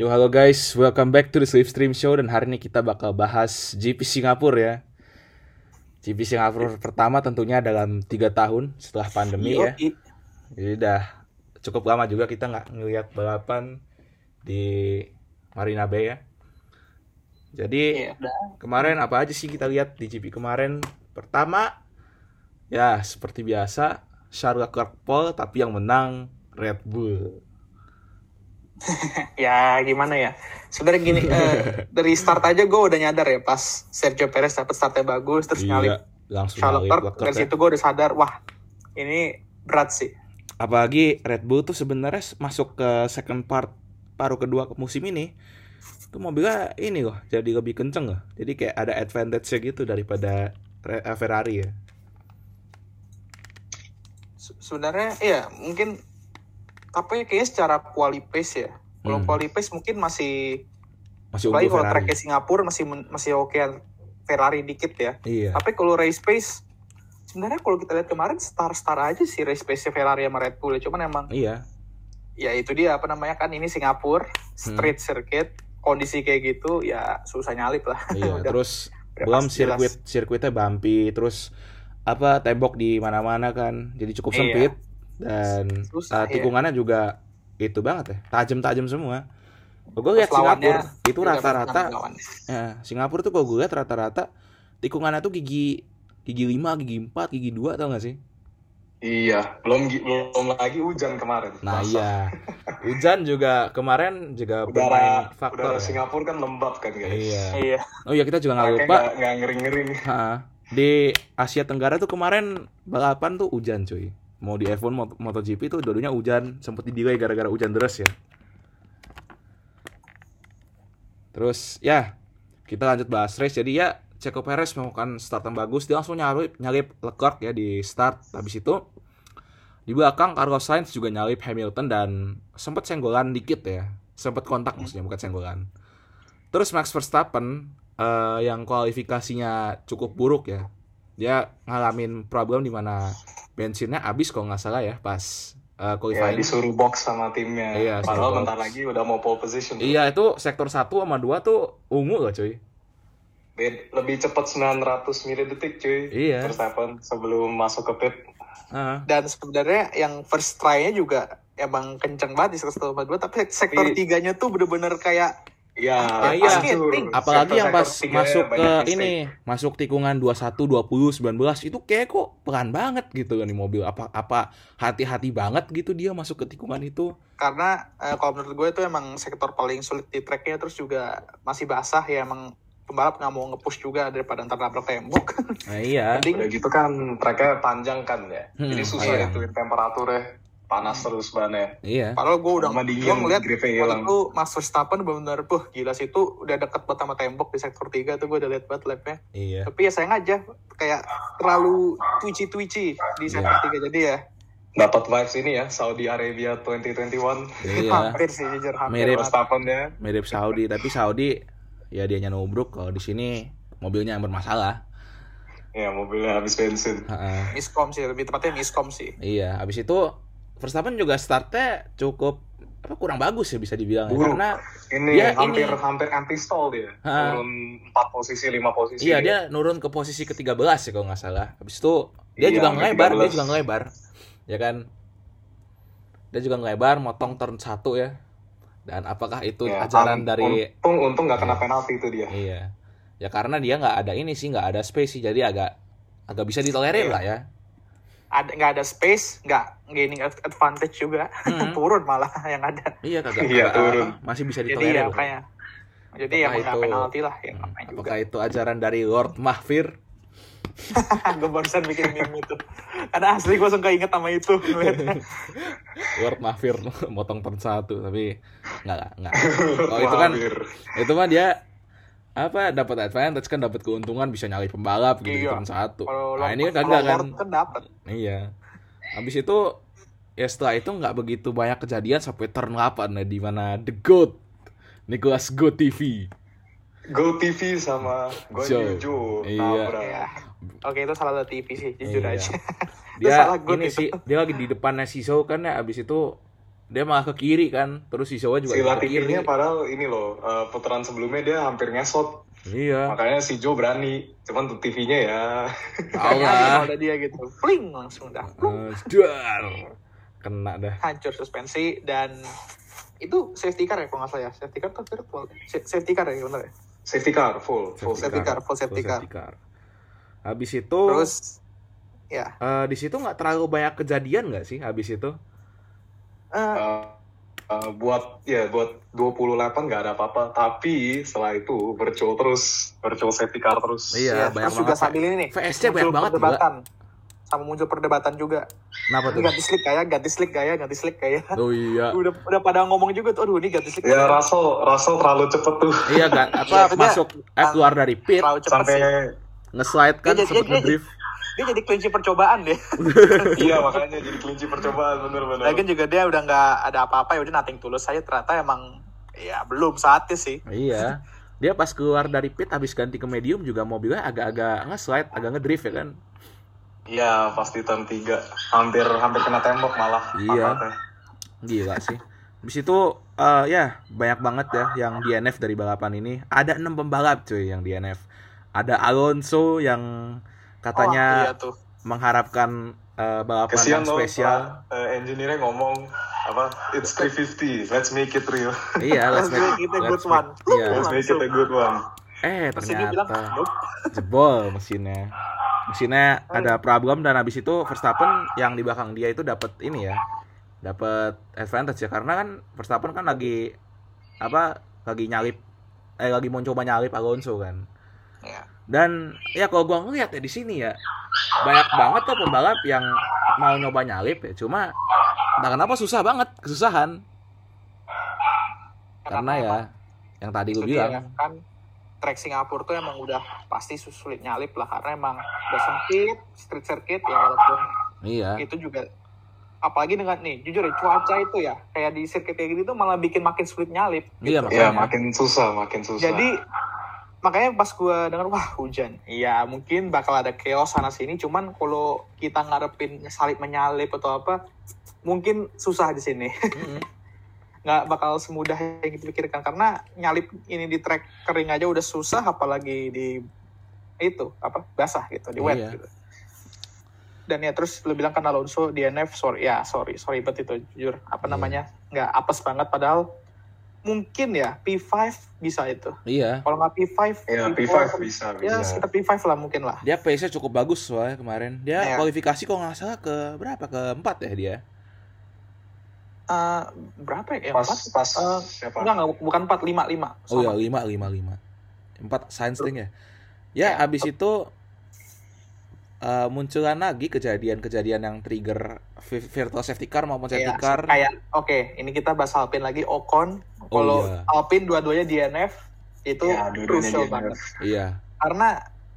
Yo halo guys, welcome back to the Slipstream Show dan hari ini kita bakal bahas GP Singapura ya. GP Singapura pertama tentunya dalam tiga tahun setelah pandemi ya. Jadi udah cukup lama juga kita nggak ngeliat balapan di Marina Bay ya. Jadi Iya, kemarin apa aja sih kita lihat di GP kemarin? Pertama ya seperti biasa Charles Leclerc pole tapi yang menang Red Bull. Ya gimana ya. Sebenarnya gini, eh, dari start aja gue udah nyadar ya pas Sergio Perez dapet startnya bagus terus nyalip Iya, langsung nyalip Leclerc. Leclerc Dari ya. situ gue udah sadar, wah ini berat sih. apalagi Red Bull tuh sebenarnya masuk ke second part paruh kedua ke musim ini tuh mobilnya ini loh jadi lebih kenceng loh jadi kayak ada advantage gitu daripada eh, Ferrari ya Se- Sebenarnya iya mungkin tapi kayaknya secara quali pace ya. Kalau Hmm. quali pace mungkin masih masih unggul kalau tracknya Singapura masih masih okean Ferrari dikit ya. iya Tapi kalau race pace sebenarnya kalau kita lihat kemarin star-star aja sih race pace Ferrari sama Red Bull ya. Cuman emang iya ya itu dia apa namanya kan ini Singapura Hmm. street circuit kondisi kayak gitu ya susah nyalip lah iya Udah- terus udah belum jelas. sirkuit sirkuitnya bumpy terus apa tembok di mana-mana kan jadi cukup Iya. Dan Susah, uh, tikungannya juga itu banget ya tajam-tajam semua gue lihat Singapura itu rata-rata. Ya, Singapura tuh kalau gue lihat rata-rata tikungannya tuh gigi gigi 5, gigi 4, gigi 2 tau gak sih? Iya, belum belum lagi hujan kemarin. Nah Basah. iya. Hujan juga kemarin juga Udara faktor. udara ya. Singapura kan lembab kan guys. Iya. iya Oh iya kita juga nggak lupa nggak ngering-ngering. ha, di Asia Tenggara tuh kemarin balapan tuh hujan cuy. Mau di F1 Mot- MotoGP tuh dua-duanya hujan, sempet di delay gara-gara hujan deras ya. Terus ya kita lanjut bahas race. Jadi ya Checo Perez melakukan start yang bagus, dia langsung nyalip nyalip Leclerc ya di start. Habis itu di belakang Carlos Sainz juga nyalip Hamilton dan sempet senggolan dikit ya. Sempet kontak maksudnya bukan senggolan. Terus Max Verstappen eh, yang kualifikasinya cukup buruk ya. Dia ngalamin problem di mana bensinnya habis kalau nggak salah ya pas eh, Ya, qualifying. disuruh box sama timnya. Iya, Padahal box. bentar lagi udah mau pole position. Iya itu sektor 1 sama 2 tuh ungu loh cuy. Lebih cepat 900 milidetik cuy. Iya. Verstappen sebelum masuk ke pit. Ah, dan sebenarnya yang first try-nya juga emang kenceng banget di sektor dua tapi sektor Tapi- tiganya tuh bener-bener kayak Iya, Ah, iya. hancur. apalagi yang pas masuk ke ini, masuk tikungan 21, 20, 19 itu kayak kok pelan banget gitu kan di mobil. Apa apa hati-hati banget gitu dia masuk ke tikungan itu. karena eh, kalau menurut gue itu emang sektor paling sulit di tracknya terus juga masih basah ya emang pembalap nggak mau nge-push juga daripada ntar nabrak tembok Nah iya. mending Udah gitu kan tracknya panjang kan ya. Hmm, Jadi susah iya. ituin temperaturnya. Panas terus bannya. Iya. Padahal gue udah Sama gue ngeliat waktu itu Max Verstappen benar-benar puh gila sih itu udah deket banget sama tembok di sektor 3 tuh gue udah liat banget lapnya. Iya. Tapi ya sayang aja kayak terlalu twitchy-twitchy di sektor 3 jadi ya Dapat vibes ini ya, Saudi Arabia 2021. Iya. hampir sih jujur hampir. Mirip. banget. Verstappen ya. Mirip Saudi, tapi Saudi ya dianya nubruk kalau di sini mobilnya yang bermasalah. Ya mobilnya habis bensin. Ha-ha. Miskom sih lebih tepatnya miskom sih. Iya, habis itu Verstappen juga startnya cukup apa kurang bagus ya bisa dibilang ya. Buruk. karena Ini Dia hampir ini- hampir anti stall dia. Ha. Turun 4 posisi, 5 posisi. iya dia nurun ke posisi ke-13 ya kalau nggak salah. Habis itu dia Iya, juga ngelebar, dia 13. juga ngelebar. Ya kan? Dia juga ngelebar motong turn 1 ya. Dan apakah itu Ya, ajaran dari untung untung nggak kena Iya. penalti itu dia. Iya. Ya karena dia nggak ada ini sih, nggak ada space sih, jadi agak agak bisa ditolerir Iya. lah ya. Ada nggak ada space, nggak gaining ad- advantage juga, Hmm. turun malah yang ada. Iya kagak. Iya, turun. apa, masih bisa Jadi ditolerir. ya lah. makanya. Jadi Apakah emang nggak itu- penalti lah yang Hmm, namanya juga. Apakah itu ajaran dari Lord Mahfir? gue barusan bikin meme itu. Karena asli gue langsung keinget sama itu. Lord Mahfir motong turn satu tapi nggak nggak oh itu kan itu mah dia apa dapat advantage kan dapat keuntungan bisa nyali pembalap gitu di Iya. turn satu Kalau nah ini kan kagak kan kan iya habis itu ya setelah itu nggak begitu banyak kejadian sampai turn 8 ya di mana the goat Nicholas Go TV Go TV sama Go Joe. Joe. Iya. Iya. Oke itu salah TV sih, jujur Iya. aja. Dia salah ini sih dia lagi di depannya si Zhou kan ya abis itu dia malah ke kiri kan terus si Showa juga Si ke kiri. Latifinya padahal ini loh, eh, putaran sebelumnya dia hampir ngesot. iya. Makanya si Joe berani. Cuman untuk TV-nya ya. tahu Kayaknya lah. ada dia gitu. Pling langsung dah. Dar. kena dah. Hancur suspensi dan itu safety car ya kalau nggak salah ya. Safety car atau virtual Sa- safety car ya bener ya? Safety car full, full Safety car, full safety car. habis itu terus ya. eh, di situ nggak terlalu banyak kejadian nggak sih habis itu eh, Eh, eh, buat ya buat 28 nggak ada apa-apa. Tapi setelah itu virtual terus virtual safety car terus. Iya, ya, banyak terus juga sambil ini nih VSC muncul banyak banget juga. perdebatan. Sama muncul perdebatan juga. Kenapa tuh? Ganti slick kayak ganti slick kayak ganti slick kayak. Oh iya. Udah udah pada ngomong juga tuh aduh ini ganti slick ya kayak. Russell Russell terlalu cepet tuh. Iya kan apa Iya, masuk eh keluar dari pit. terlalu cepet sampai sih. Nge-slide kan sempet dia- ngedrift dia jadi kelinci percobaan deh iya makanya jadi kelinci percobaan bener-bener Lagian juga dia udah nggak ada apa-apa ya udah nating tulus saya ternyata emang ya belum saatnya sih iya dia pas keluar dari pit habis ganti ke medium juga mobilnya agak-agak nge-slide agak ngedrift ya kan iya pasti turn 3 hampir hampir kena tembok malah Iya. angkatnya. Gila sih. Habis itu eh, ya banyak banget ya yang DNF dari balapan ini. Ada enam pembalap cuy yang DNF. Ada Alonso yang oh, katanya iya tuh mengharapkan eh, balapan kesian yang spesial. Pak, eh, engineer-nya ngomong apa it's 350 let's make it real iya, let's Let's make, it a good one. Iya. let's make it a good one Eh, bilang ternyata "Nope." jebol mesinnya. Mesinnya ada problem dan habis itu Verstappen yang di belakang dia itu dapat ini ya. Dapat advantage ya karena kan Verstappen kan lagi apa? Lagi nyalip eh lagi mau coba nyalip Alonso kan. Ya. Dan ya kalau gua ngeliat ya di sini ya banyak banget tuh pembalap yang mau nyoba nyalip ya. Cuma entah kenapa susah banget kesusahan. Karena ya yang tadi gue Itu dia, bilang kan track Singapura tuh emang udah pasti sulit nyalip lah. Karena emang udah sempit street circuit ya walaupun iya. itu juga apalagi dengan nih jujur ya cuaca itu ya kayak di circuit kayak gini tuh malah bikin makin sulit nyalip. Iya gitu. makanya. Ya makin susah makin susah. Jadi makanya pas gua denger wah hujan iya mungkin bakal ada chaos sana sini cuman kalau kita ngarepin salip menyalip atau apa mungkin susah di sini Mm-mm. nggak bakal semudah yang kita pikirkan karena nyalip ini di track kering aja udah susah apalagi di itu apa basah gitu di wet Iya. gitu dan ya terus lu bilang kan Alonso DNF sorry ya sorry sorry bet itu jujur apa Iya. namanya nggak apes banget padahal mungkin ya P5 bisa itu. Iya. Kalau nggak P5 ya P4, P5 bisa ya bisa. sekitar P5 lah mungkin lah. Dia pace-nya cukup bagus soalnya kemarin. Dia Iya. kualifikasi kok nggak salah ke berapa? Ke empat ya dia? Eh, berapa ya? Pas empat? pas Eh, siapa? enggak enggak bukan empat lima lima. Oh ya Sama. lima lima lima. Empat science ring ya? Ya Ya. abis itu eh, munculan lagi kejadian-kejadian yang trigger vi- virtual safety car maupun safety Iya, car kayak oke ini kita bahas Alpine lagi Ocon kalau iya. Alpine dua-duanya DNF itu ya dua-duanya crucial banget iya karena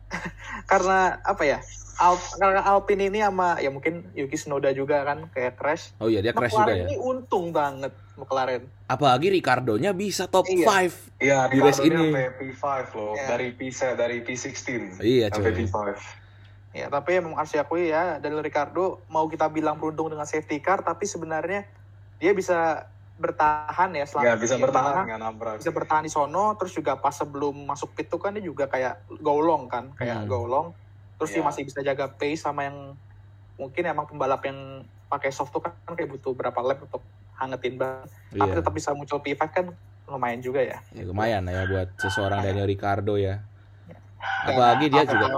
karena apa ya Al, karena Alpine ini sama ya mungkin Yuki Tsunoda juga kan kayak crash oh iya dia crash juga ya ini untung banget McLaren apalagi Ricardo-nya bisa top Iya. 5 Iya, Di race Ricardo-nya ini. sampai P5 loh, Iya. dari P dari P16 Iya, sampai coy. P5. Ya tapi emang harus diakui ya Daniel Ricardo mau kita bilang beruntung dengan safety car tapi sebenarnya dia bisa bertahan ya selama Ya bisa bertahan nggak nabrak. bisa bertahan di sono terus juga pas sebelum masuk pit tuh kan dia juga kayak go long kan kayak Hmm. go long terus dia Iya. masih bisa jaga pace sama yang mungkin emang pembalap yang pakai soft tuh kan kayak butuh berapa lap untuk hangetin ban. Tapi iya. tetap bisa muncul P5 kan lumayan juga ya. Ya lumayan ya buat seseorang Daniel Ricardo ya. Dan apalagi dia juga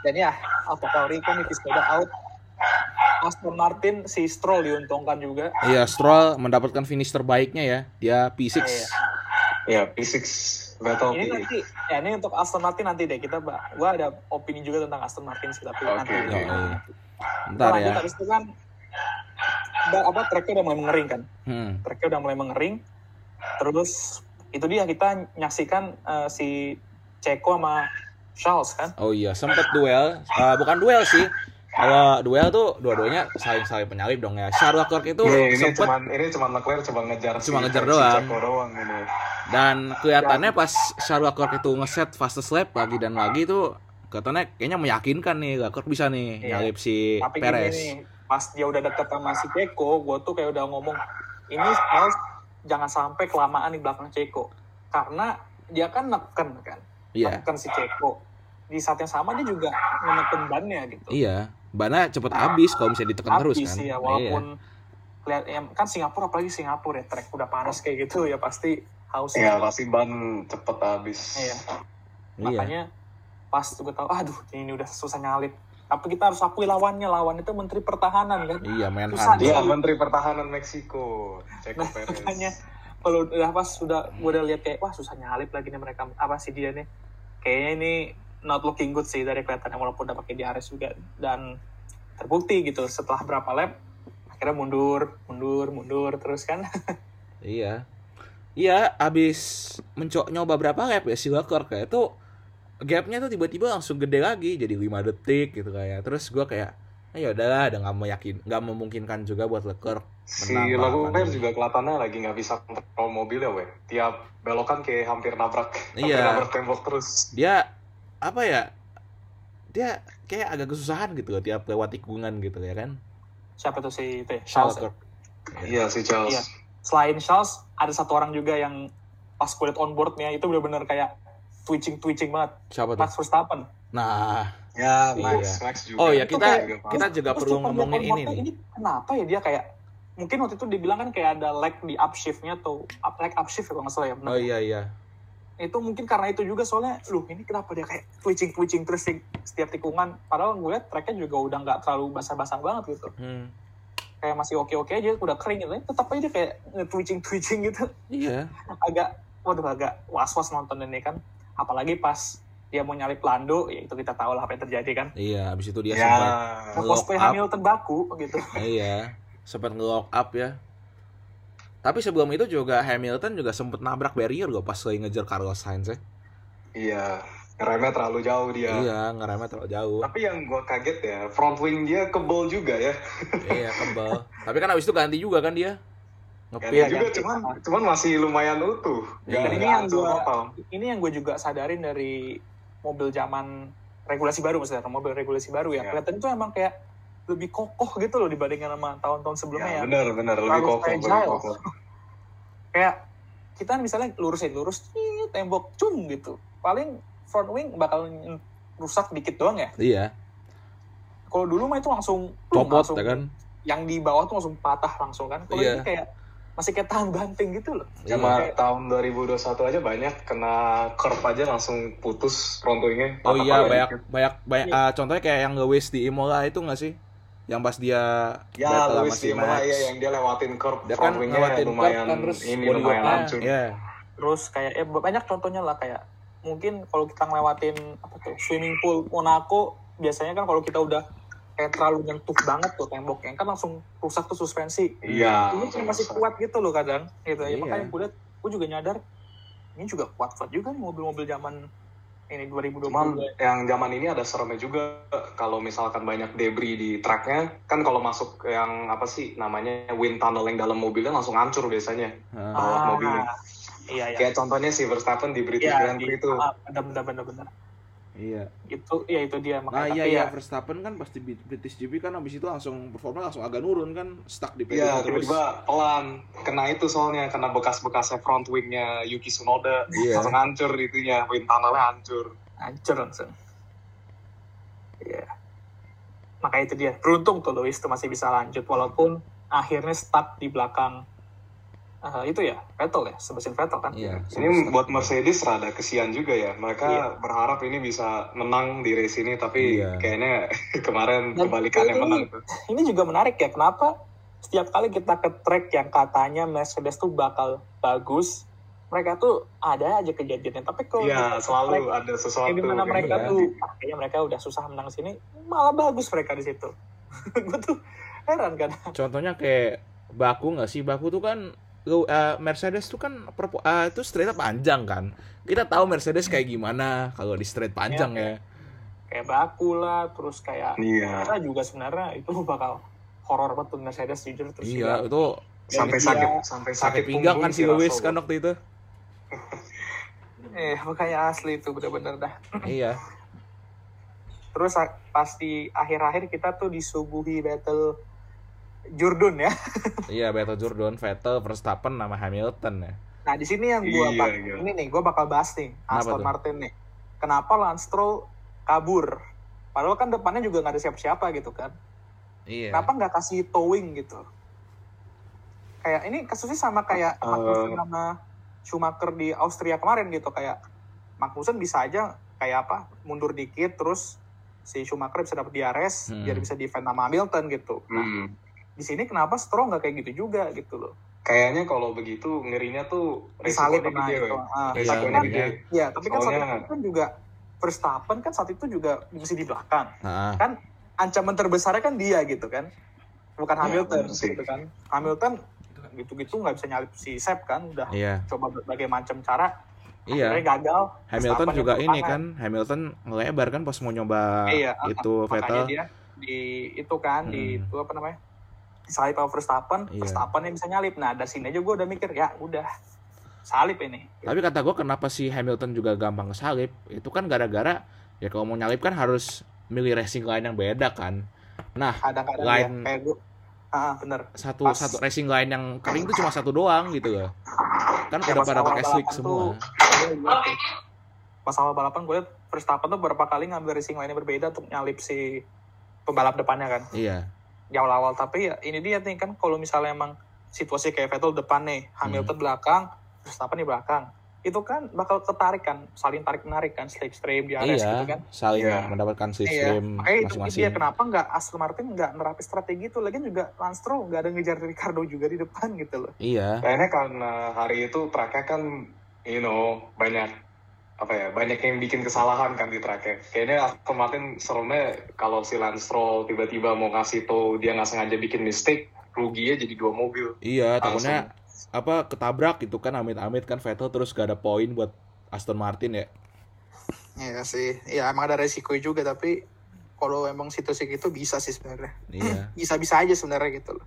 dan ya Alpha Tauri Yuki Tsunoda out Aston Martin si Stroll diuntungkan juga iya Stroll mendapatkan finish terbaiknya ya dia P6 Iya. Ya P6 Vettel ini P8. nanti ya ini untuk Aston Martin nanti deh kita bah gua ada opini juga tentang Aston Martin sih tapi Oke, nanti oke. Oh, iya. Nah, Ntar ya. habis itu kan udah, apa tracknya udah mulai mengering kan Hmm. tracknya udah mulai mengering terus itu dia kita nyaksikan eh, si Ceko sama Charles kan Oh iya, sempet duel. Eh, bukan duel sih. Kalau duel tuh dua-duanya saling-saling penyalip dong ya. Charles Leclerc itu Ini, ini sempet cuman ini cuman Leclerc cuma ngejar Cuma si- ngejar si doang. Checo doang ini. dan kelihatannya pas Charles Leclerc itu ngeset fastest lap lagi dan lagi tuh katanya kayaknya meyakinkan nih Leclerc bisa nih Iya. nyalip si tapi gini Perez. nih pas dia udah deket sama si Ceko gue tuh kayak udah ngomong ini Styles jangan sampai kelamaan di belakang Ceko karena dia kan neken kan Iya. neken si Ceko di saat yang sama dia juga menekan bannya gitu Iya. Bannya cepet habis kalau misalnya ditekan terus Habis kan. ya walaupun kelihat ya, kan Singapura apalagi Singapura ya trek udah panas kayak gitu ya pasti haus Ya pasti ban cepet habis. Iya. Iya. makanya pas gue tahu aduh ini udah susah nyalip tapi kita harus akui lawannya lawan itu menteri pertahanan kan Iya, Dia Iya. Menteri Pertahanan Meksiko, Checo Nah, Perez. makanya kalau udah pas sudah gue udah lihat kayak wah susah nyalip lagi nih mereka apa sih dia nih kayaknya ini not looking good sih dari kelihatannya walaupun udah pakai DRS juga dan terbukti gitu setelah berapa lap akhirnya mundur mundur mundur terus kan Iya. Iya, abis mencoba nyoba berapa lap ya si Leclerc kayak itu gapnya tuh tiba-tiba langsung gede lagi jadi 5 detik gitu kayak. Terus gua kayak "Ah, ya udahlah, udah nggak mau yakin, nggak memungkinkan juga buat Leclerc. Si Leclerc juga kelihatannya lagi nggak bisa kontrol mobilnya, weh. Tiap belokan kayak hampir nabrak, hampir Iya. nabrak tembok terus. Dia apa ya? Dia kayak agak kesusahan gitu loh tiap lewat tikungan gitu ya kan. siapa tuh si itu ya? Charles Charles ya? Iya si Charles. Iya. selain Charles ada satu orang juga yang pas kulit on boardnya itu bener-bener kayak twitching twitching banget Siapa tuh? Max Verstappen Nah, Ya, Iya. Max, Max juga. Oh, ya, kita- kayak- juga kita juga perlu tuh ngomongin on ini nih. ini kenapa ya dia kayak mungkin waktu itu dibilang kan kayak ada lag di upshiftnya atau up lag upshift ya kalau nggak salah ya benar. Oh iya iya. Itu mungkin karena itu juga soalnya lu ini kenapa dia kayak twitching twitching terus di setiap tikungan padahal gue liat tracknya juga udah nggak terlalu basah-basah banget gitu Hmm. kayak masih oke oke aja udah kering gitu tetap aja dia kayak twitching twitching gitu Iya. agak waduh agak was was nonton ini kan apalagi pas dia mau nyalip Lando ya itu kita tahu lah apa yang terjadi kan Iya, habis itu dia Ya. sempat cosplay up. Hamilton baku gitu iya, sempat nge-lock up ya. Tapi sebelum itu juga Hamilton juga sempat nabrak barrier gue pas lagi ngejar Carlos Sainz ya. Iya, ngeremnya terlalu jauh dia. Iya, ngeremnya terlalu jauh. Tapi yang gua kaget ya, front wing dia kebel juga ya. iya, kebal. Tapi kan habis itu ganti juga kan dia. Ganti. Iya, juga ganti. cuman cuman masih lumayan utuh. Iya. Gak Ini yang gua- ini yang gue juga sadarin dari mobil zaman regulasi baru maksudnya mobil regulasi baru ya Iya. kelihatan itu emang kayak lebih kokoh gitu loh dibandingkan sama tahun-tahun sebelumnya Ya, ya, bener bener lebih kokoh, lebih kokoh. kayak kita misalnya lurus ya lurus tembok cum gitu paling front wing bakal rusak dikit doang ya Iya, kalau dulu mah itu langsung plung, copot langsung ya kan. yang di bawah tuh langsung patah langsung kan kalau Iya. ini kayak masih kayak tahan banting gitu loh Cuma Iya. tahun 2021 aja banyak kena curve aja langsung putus front wingnya. Oh iya, banyak dikit. banyak banyak Iya. ah, contohnya kayak yang nge-waste di Imola itu nggak sih? Yang pas dia Ya, battle sama Lewis si di mana Max. ya yang dia lewatin curve Dia kan ngelewatin lumayan curve kan, terus ini lumayan hancur. Iya. terus kayak ya banyak contohnya lah kayak mungkin kalau kita ngelewatin apa tuh swimming pool Monaco biasanya kan kalau kita udah kayak terlalu nyentuh banget tuh temboknya kan langsung rusak tuh suspensi Iya. ini cuma masih kuat gitu loh kadang gitu ya Iya. makanya gue liat gue juga nyadar ini juga kuat kuat juga nih mobil-mobil zaman ini 2020 Cuman yang zaman ini ada seremnya juga. Kalau misalkan banyak debris di tracknya kan kalau masuk yang apa sih namanya wind tunnel yang dalam mobilnya langsung hancur biasanya. Ah, bawah Ah, mobilnya. iya iya. Kayak contohnya si Verstappen di British Iya, Grand Prix itu. ah, benar benar benar benar iya. itu ya itu dia Nah makanya iya tapi iya ya Verstappen kan pasti British GP kan habis itu langsung performa langsung agak nurun kan stuck di P2 Iya, terus. tiba-tiba pelan. Kena itu soalnya, kena bekas-bekasnya front wingnya Yuki Tsunoda. Iya. Langsung hancur itunya, wind tunnelnya hancur. hancur langsung iya makanya itu dia beruntung tuh Lewis tuh masih bisa lanjut walaupun akhirnya stuck di belakang eh, itu ya Vettel ya Sebastian Vettel kan Iya. Ini buat Mercedes rada kesian juga ya. Mereka Iya. berharap ini bisa menang di race ini, tapi Iya. kayaknya kemarin Dan kebalikannya ini- menang tuh. ini juga menarik ya kenapa setiap kali kita ke track yang katanya Mercedes tuh bakal bagus mereka tuh ada aja kejadiannya tapi kalau Iya, ke selalu track ada sesuatu. yang di mana kayak mereka iya. tuh ah, kayaknya mereka udah susah menang sini malah bagus mereka di situ gue tuh heran kan Contohnya kayak Baku nggak sih? Baku tuh kan eh, Mercedes tuh kan perpo- eh, itu straightnya panjang kan. Kita tahu Mercedes kayak gimana kalau di straight panjang ya. kayak baku lah terus kayak Iya. kita juga sebenarnya itu bakal horor banget tuh Mercedes jujur terus Iya, juga itu Sampai Iya. sakit, sampai sakit sakit pinggang kan si Lewis kan waktu itu. eh makanya asli itu bener-bener dah iya. terus a- pas di akhir-akhir kita tuh disuguhi battle Jordan ya. Iya, Battle Jordan, Vettel, Verstappen, nama Hamilton ya. Nah di sini yang gue Iya, iya. ini nih gue bakal bahas nih Kenapa Aston tuh? Martin nih. Kenapa Lance Stroll kabur? Padahal kan depannya juga nggak ada siapa-siapa gitu kan. Iya. Kenapa nggak kasih towing gitu? Kayak ini kasusnya sama kayak Eh. Magnussen sama Schumacher di Austria kemarin gitu kayak Magnussen bisa aja kayak apa mundur dikit terus si Schumacher bisa dapat DRS Hmm. biar bisa defend sama Hamilton gitu. Nah, Hmm. Di sini kenapa Stroll nggak kayak gitu juga gitu loh? Kayaknya kalau begitu ngerinya tuh Disalip resikonya pernah gede, itu. Weh. Ah, Iya, tapi Resikonya kan, gede. ya, tapi kan saat Soalnya- itu kan juga Verstappen kan saat itu juga mesti di belakang. Nah, Kan ancaman terbesarnya kan dia gitu kan. Bukan Iya, Hamilton gitu kan. Hamilton gitu-gitu nggak bisa nyalip si Sep kan udah iya. coba berbagai macam cara Iya. akhirnya gagal Hamilton juga ini kan, Hamilton ngelebar kan pas mau nyoba iya itu makanya Vettel. dia di itu kan di Hmm. itu apa namanya disalip sama Verstappen Iya. Verstappen yang bisa nyalip nah dari sini aja gue udah mikir ya udah salip ini Tapi kata gue kenapa si Hamilton juga gampang kesalip? Itu kan gara-gara ya kalau mau nyalip kan harus milih racing line yang beda kan. Nah, kadang-kadang Line- ya kayak gue ah bener satu Pas. satu racing line yang kering itu cuma satu doang gitu loh. Kan Ya, udah pada pakai slick semua. tuh. Pas awal balapan gue liat Verstappen tuh beberapa kali ngambil racing line berbeda untuk nyalip si pembalap depannya kan. Iya. Di awal-awal tapi ya ini dia nih kan kalau misalnya emang situasi kayak Vettel depan nih, Hamilton Hmm. belakang, Verstappen di belakang. Itu kan bakal ketarik kan, saling tarik menarik kan, slipstream di gitu Iya, kan. saling Iya. mendapatkan Iya, slipstream makanya itu dia kenapa nggak Aston Martin nggak nerapi strategi itu lagi juga Lance Stroll nggak ada ngejar Ricardo juga di depan gitu loh. Iya. Kayaknya karena hari itu tracknya kan, you know, banyak apa ya, banyak yang bikin kesalahan kan di tracknya. Kayaknya Aston Martin seremnya kalau si Lance Stroll tiba-tiba mau ngasih tau dia nggak sengaja bikin mistake, ruginya jadi dua mobil. Iya, takutnya apa ketabrak gitu kan amit-amit kan Vettel terus gak ada poin buat Aston Martin ya. Iya sih, ya emang ada resiko juga tapi kalau emang situasi gitu bisa sih sebenarnya. Iya. Bisa-bisa aja sebenarnya gitu loh.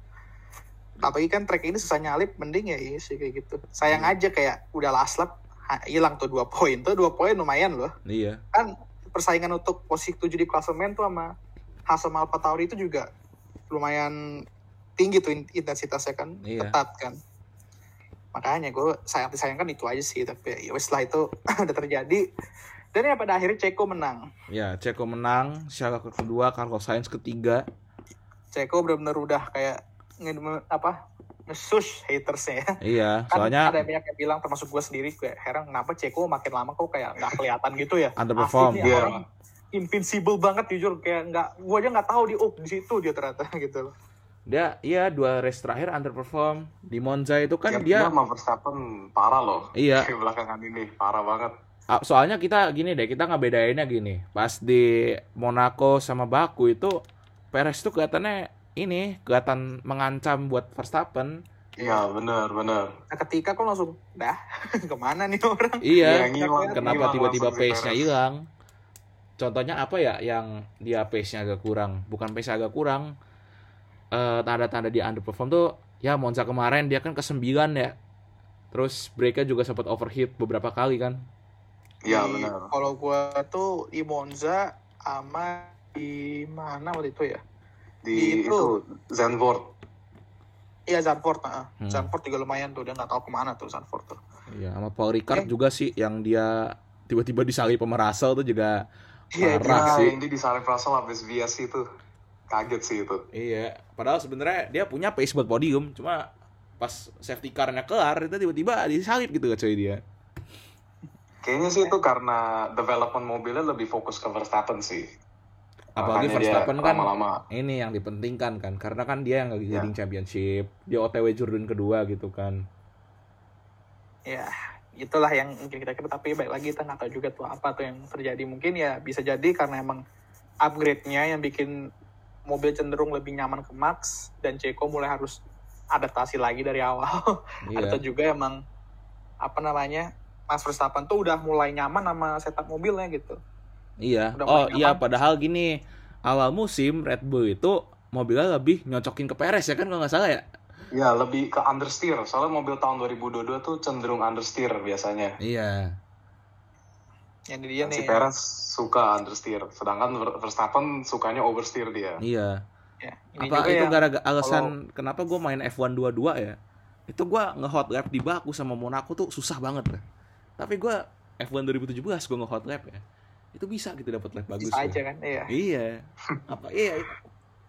Apalagi kan track ini susah nyalip, mending ya iya sih kayak gitu. Sayang Iya. aja kayak udah last lap ha- hilang tuh dua poin tuh dua poin lumayan loh. Iya. Kan persaingan untuk posisi 7 di klasemen tuh sama Haas sama Alfa Tauri itu juga lumayan tinggi tuh in- intensitasnya kan Iya. ketat kan. Makanya gue sayang disayangkan itu aja sih tapi ya wes lah itu udah terjadi dan ya pada akhirnya Ceko menang. Ya, Ceko menang, Saka kedua, Carlos Sainz ketiga. Ceko benar-benar udah kayak apa ngesus hatersnya ya. Iya, Kan soalnya ada yang banyak yang bilang termasuk gue sendiri kayak heran kenapa Ceko makin lama kok kayak nggak kelihatan gitu ya. Underperform. Asli nih Iya. orang invincible banget jujur kayak nggak gue aja nggak tahu di oh di situ dia ternyata gitu loh. dia iya dua race terakhir underperform. Di Monza itu kan Yang dia sama Verstappen parah loh. Iya. Di belakangan ini parah banget. Ah, soalnya kita gini deh, kita ngebedainnya gini. Pas di Monaco sama Baku itu Perez tuh kelihatannya ini kelihatan mengancam buat Verstappen. Iya benar benar. Nah ketika kok langsung dah ke mana nih orang? Iya, Iya, ngilang, kenapa tiba-tiba pace-nya hilang? Contohnya apa ya yang dia pace-nya agak kurang? Bukan pace agak kurang. Eh, tanda-tanda dia underperform tuh ya Monza kemarin dia kan ke 9 ya. Terus break-nya juga sempat overheat beberapa kali kan. Iya benar. Kalau gue tuh di Monza sama di mana waktu itu ya? Di Itu. itu Zandvoort. Iya Zandvoort, nah. Hmm. Zandvoort juga lumayan tuh dia nggak tahu ke mana tuh Zandvoort tuh. Iya, sama Paul Ricard Eh. juga sih yang dia tiba-tiba disalip sama Russell tuh juga Iya, Parah sih. yang di disalip Russell habis bias itu. Kaget sih itu. Iya, padahal sebenarnya dia punya pace buat podium, cuma pas safety car-nya kelar itu tiba-tiba disalip gitu coy dia. Kayaknya sih itu karena development mobilnya lebih fokus ke Verstappen sih. Apalagi Verstappen kan lama-lama. ini yang dipentingkan kan, karena kan dia yang lagi Iya. leading championship, dia OTW Jordan kedua gitu kan. ya itulah yang mungkin kita kira tapi baik lagi kita nggak tahu juga tuh apa tuh yang terjadi mungkin ya bisa jadi karena emang upgrade-nya yang bikin mobil cenderung lebih nyaman ke Max dan Ceko mulai harus adaptasi lagi dari awal Iya. atau juga emang apa namanya Mas Verstappen tuh udah mulai nyaman sama setup mobilnya gitu Iya. Udah Oh iya, padahal gini, awal musim Red Bull itu mobilnya lebih nyocokin ke Perez ya kan kalau nggak salah ya. Ya, lebih ke understeer. Soalnya mobil tahun 2022 tuh cenderung understeer biasanya. Iya. yang dia Si nih Perez suka understeer. Sedangkan Ver- Verstappen sukanya oversteer dia. Iya. Ya, ini apa itu yang- gara-gara alasan kenapa gue main F1 22 ya itu gue nge-hot lap di Baku sama Monaco tuh susah banget lah tapi gue F1 2017 gue nge-hot lap ya itu bisa gitu dapat lap bagus bisa ya. aja kan iya. Iya. Apa iya